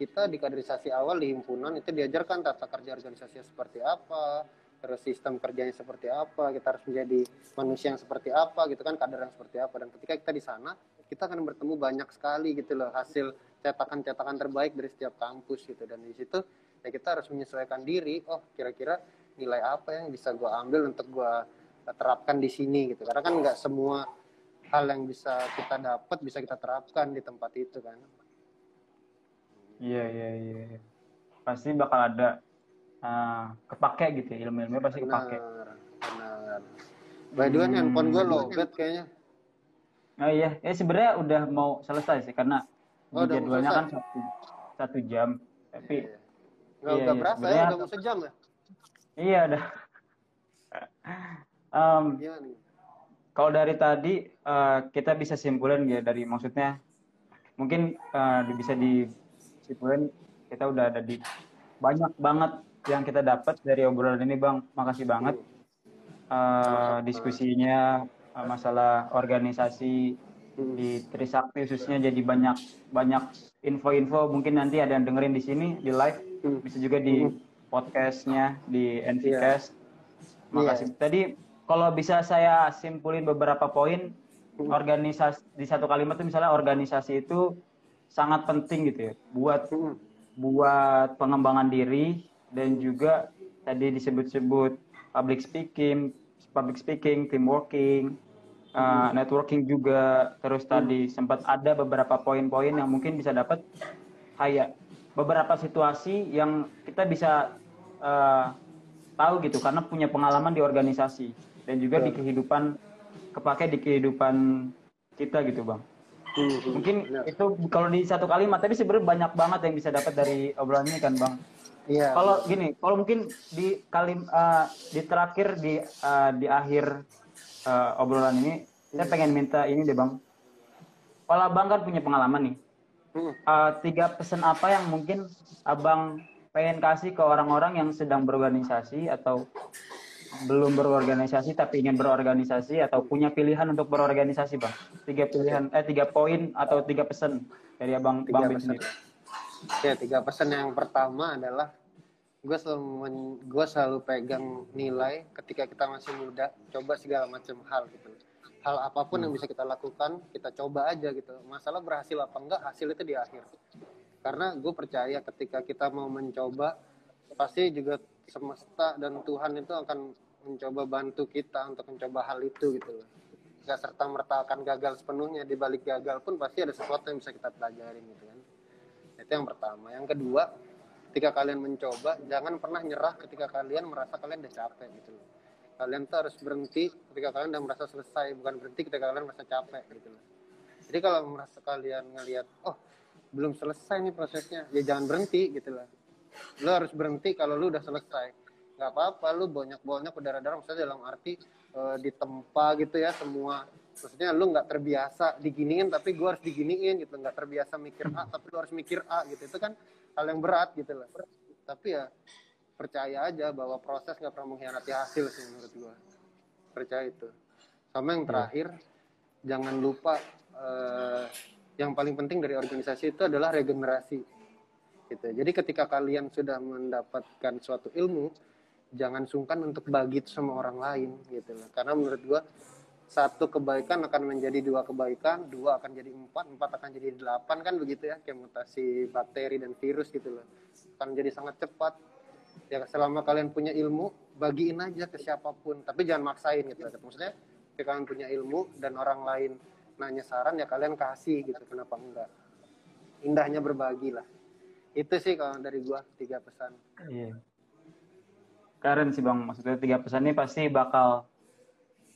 B: kita di kaderisasi awal di himpunan itu diajarkan tata kerja organisasi seperti apa terus sistem kerjanya seperti apa kita harus menjadi manusia yang seperti apa gitu kan kader yang seperti apa. Dan ketika kita di sana kita akan bertemu banyak sekali gitu loh hasil cetakan-cetakan terbaik dari setiap kampus gitu. Dan di situ ya kita harus menyesuaikan diri oh kira-kira nilai apa yang bisa gue ambil untuk gue terapkan di sini gitu. Karena kan nggak semua hal yang bisa kita dapat bisa kita terapkan di tempat itu kan.
A: Iya iya iya pasti bakal ada uh, kepake gitu ya, ilmu-ilmunya pasti kepake.
B: benar. Benar by the way hmm. handphone gue lowbat kayaknya.
A: Oh iya. Ya sebenarnya udah mau selesai sih karena oh, jadwalnya kan satu satu jam. Tapi iya.
B: Nggak, iya, iya, berasa ya, udah mau sejam ya?
A: Iya, udah. um, kalau dari tadi uh, kita bisa simpulin ya dari maksudnya mungkin uh, bisa disimpulin kita udah ada di banyak banget yang kita dapat dari obrolan ini bang. Makasih banget. Uh, diskusinya uh, masalah organisasi di Trisakti khususnya jadi banyak banyak info-info. Mungkin nanti ada yang dengerin di sini di live. hmm. Bisa juga di hmm. podcastnya di NVCast. Yeah. Makasih. Yeah. Tadi kalau bisa saya simpulin beberapa poin hmm. organisasi di satu kalimat itu misalnya organisasi itu sangat penting gitu ya buat hmm. buat pengembangan diri dan juga tadi disebut-sebut public speaking, public speaking, team working, uh, networking juga terus tadi sempat ada beberapa poin-poin yang mungkin bisa dapat kayak beberapa situasi yang kita bisa uh, tahu gitu karena punya pengalaman di organisasi dan juga di kehidupan kepake di kehidupan kita gitu bang hmm, mungkin itu kalau di satu kalimat tapi sebenarnya banyak banget yang bisa dapat dari obrolan ini kan bang Iya. Kalau gini, kalau mungkin di kalim uh, di terakhir di uh, di akhir uh, obrolan ini, saya hmm. pengen minta ini deh bang. Kalau abang kan punya pengalaman nih, uh, tiga pesan apa yang mungkin abang pengen kasih ke orang-orang yang sedang berorganisasi atau belum berorganisasi tapi ingin berorganisasi atau punya pilihan untuk berorganisasi bang? Tiga pilihan eh tiga poin atau tiga pesan dari abang tiga bang pesan.
B: ya tiga pesan yang pertama adalah gue selalu gue selalu pegang nilai ketika kita masih muda coba segala macam hal gitu hal apa pun yang hmm. bisa kita lakukan kita coba aja gitu. Masalah berhasil apa enggak hasil itu di akhir. Karena gue percaya ketika kita mau mencoba pasti juga semesta dan Tuhan itu akan mencoba bantu kita untuk mencoba hal itu gitu loh. Gak serta merta akan gagal sepenuhnya. Di balik gagal pun pasti ada sesuatu yang bisa kita pelajarin gitu kan. Itu yang pertama. Yang kedua ketika kalian mencoba jangan pernah nyerah ketika kalian merasa kalian udah capek gitu loh kalian tuh harus berhenti ketika kalian udah merasa selesai bukan berhenti ketika kalian merasa capek gitu loh. Jadi kalau merasa kalian ngelihat oh belum selesai nih prosesnya ya jangan berhenti gitu loh. Lo harus berhenti kalau lu udah selesai. Nggak apa-apa lu banyak-banyak berdarah-darah maksudnya dalam arti e, ditempa gitu ya semua. Maksudnya lu nggak terbiasa diginiin tapi gua harus diginiin gitu. Nggak terbiasa mikir A tapi lu harus mikir A gitu. Itu kan hal yang berat gitu loh. Tapi ya percaya aja bahwa proses nggak pernah mengkhianati hasil sih menurut gua percaya itu sama yang iya. terakhir ya. jangan lupa uh, yang paling penting dari organisasi itu adalah regenerasi gitu jadi ketika kalian sudah mendapatkan suatu ilmu jangan sungkan untuk bagi itu sama orang lain gitu loh karena menurut gua satu kebaikan akan menjadi dua kebaikan, dua akan jadi empat, empat akan jadi delapan kan begitu ya, kayak mutasi bakteri dan virus gitu loh. Akan jadi sangat cepat ya selama kalian punya ilmu bagiin aja ke siapa pun. Tapi jangan maksain gitu. Maksudnya ketika kalian punya ilmu dan orang lain nanya saran ya kalian kasih gitu. Kenapa enggak? Indahnya berbagi lah. Itu sih kalau dari gua tiga pesan. Iya.
A: Keren sih bang. Maksudnya tiga pesan ini pasti bakal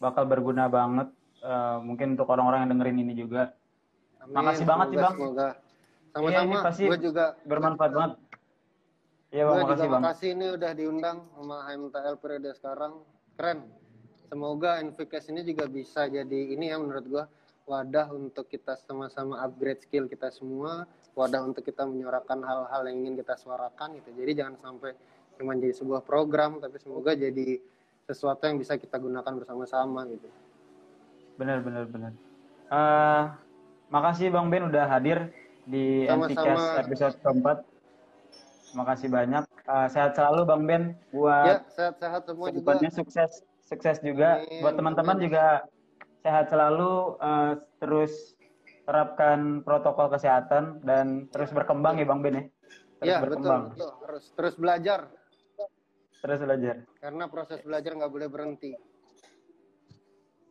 A: bakal berguna banget. Uh, mungkin untuk orang-orang yang dengerin ini juga. Amin. makasih banget sih bang.
B: semoga. Sama-sama. iya, pasti juga
A: bermanfaat banget
B: Iya bang, makasih bang. Makasih ini udah diundang sama HMTL periode sekarang. Keren. Semoga Nvcast ini juga bisa jadi ini ya menurut gua wadah untuk kita sama-sama upgrade skill kita semua, wadah untuk kita menyuarakan hal-hal yang ingin kita suarakan gitu. Jadi jangan sampai cuma jadi sebuah program, tapi semoga jadi sesuatu yang bisa kita gunakan bersama-sama gitu.
A: Benar, benar, benar. Uh, makasih Bang Ben udah hadir di Nvcast episode keempat makasih banyak. Uh, sehat selalu Bang Ben buat
B: Ya, sehat-sehat semua juga.
A: sukses sukses juga
B: Amin,
A: buat teman-teman juga sehat selalu uh, terus terapkan protokol kesehatan dan terus berkembang ya Bang Ben ya. Terus
B: Ya, betul,
A: berkembang.
B: betul. Harus terus belajar
A: Terus belajar.
B: karena proses belajar nggak boleh berhenti.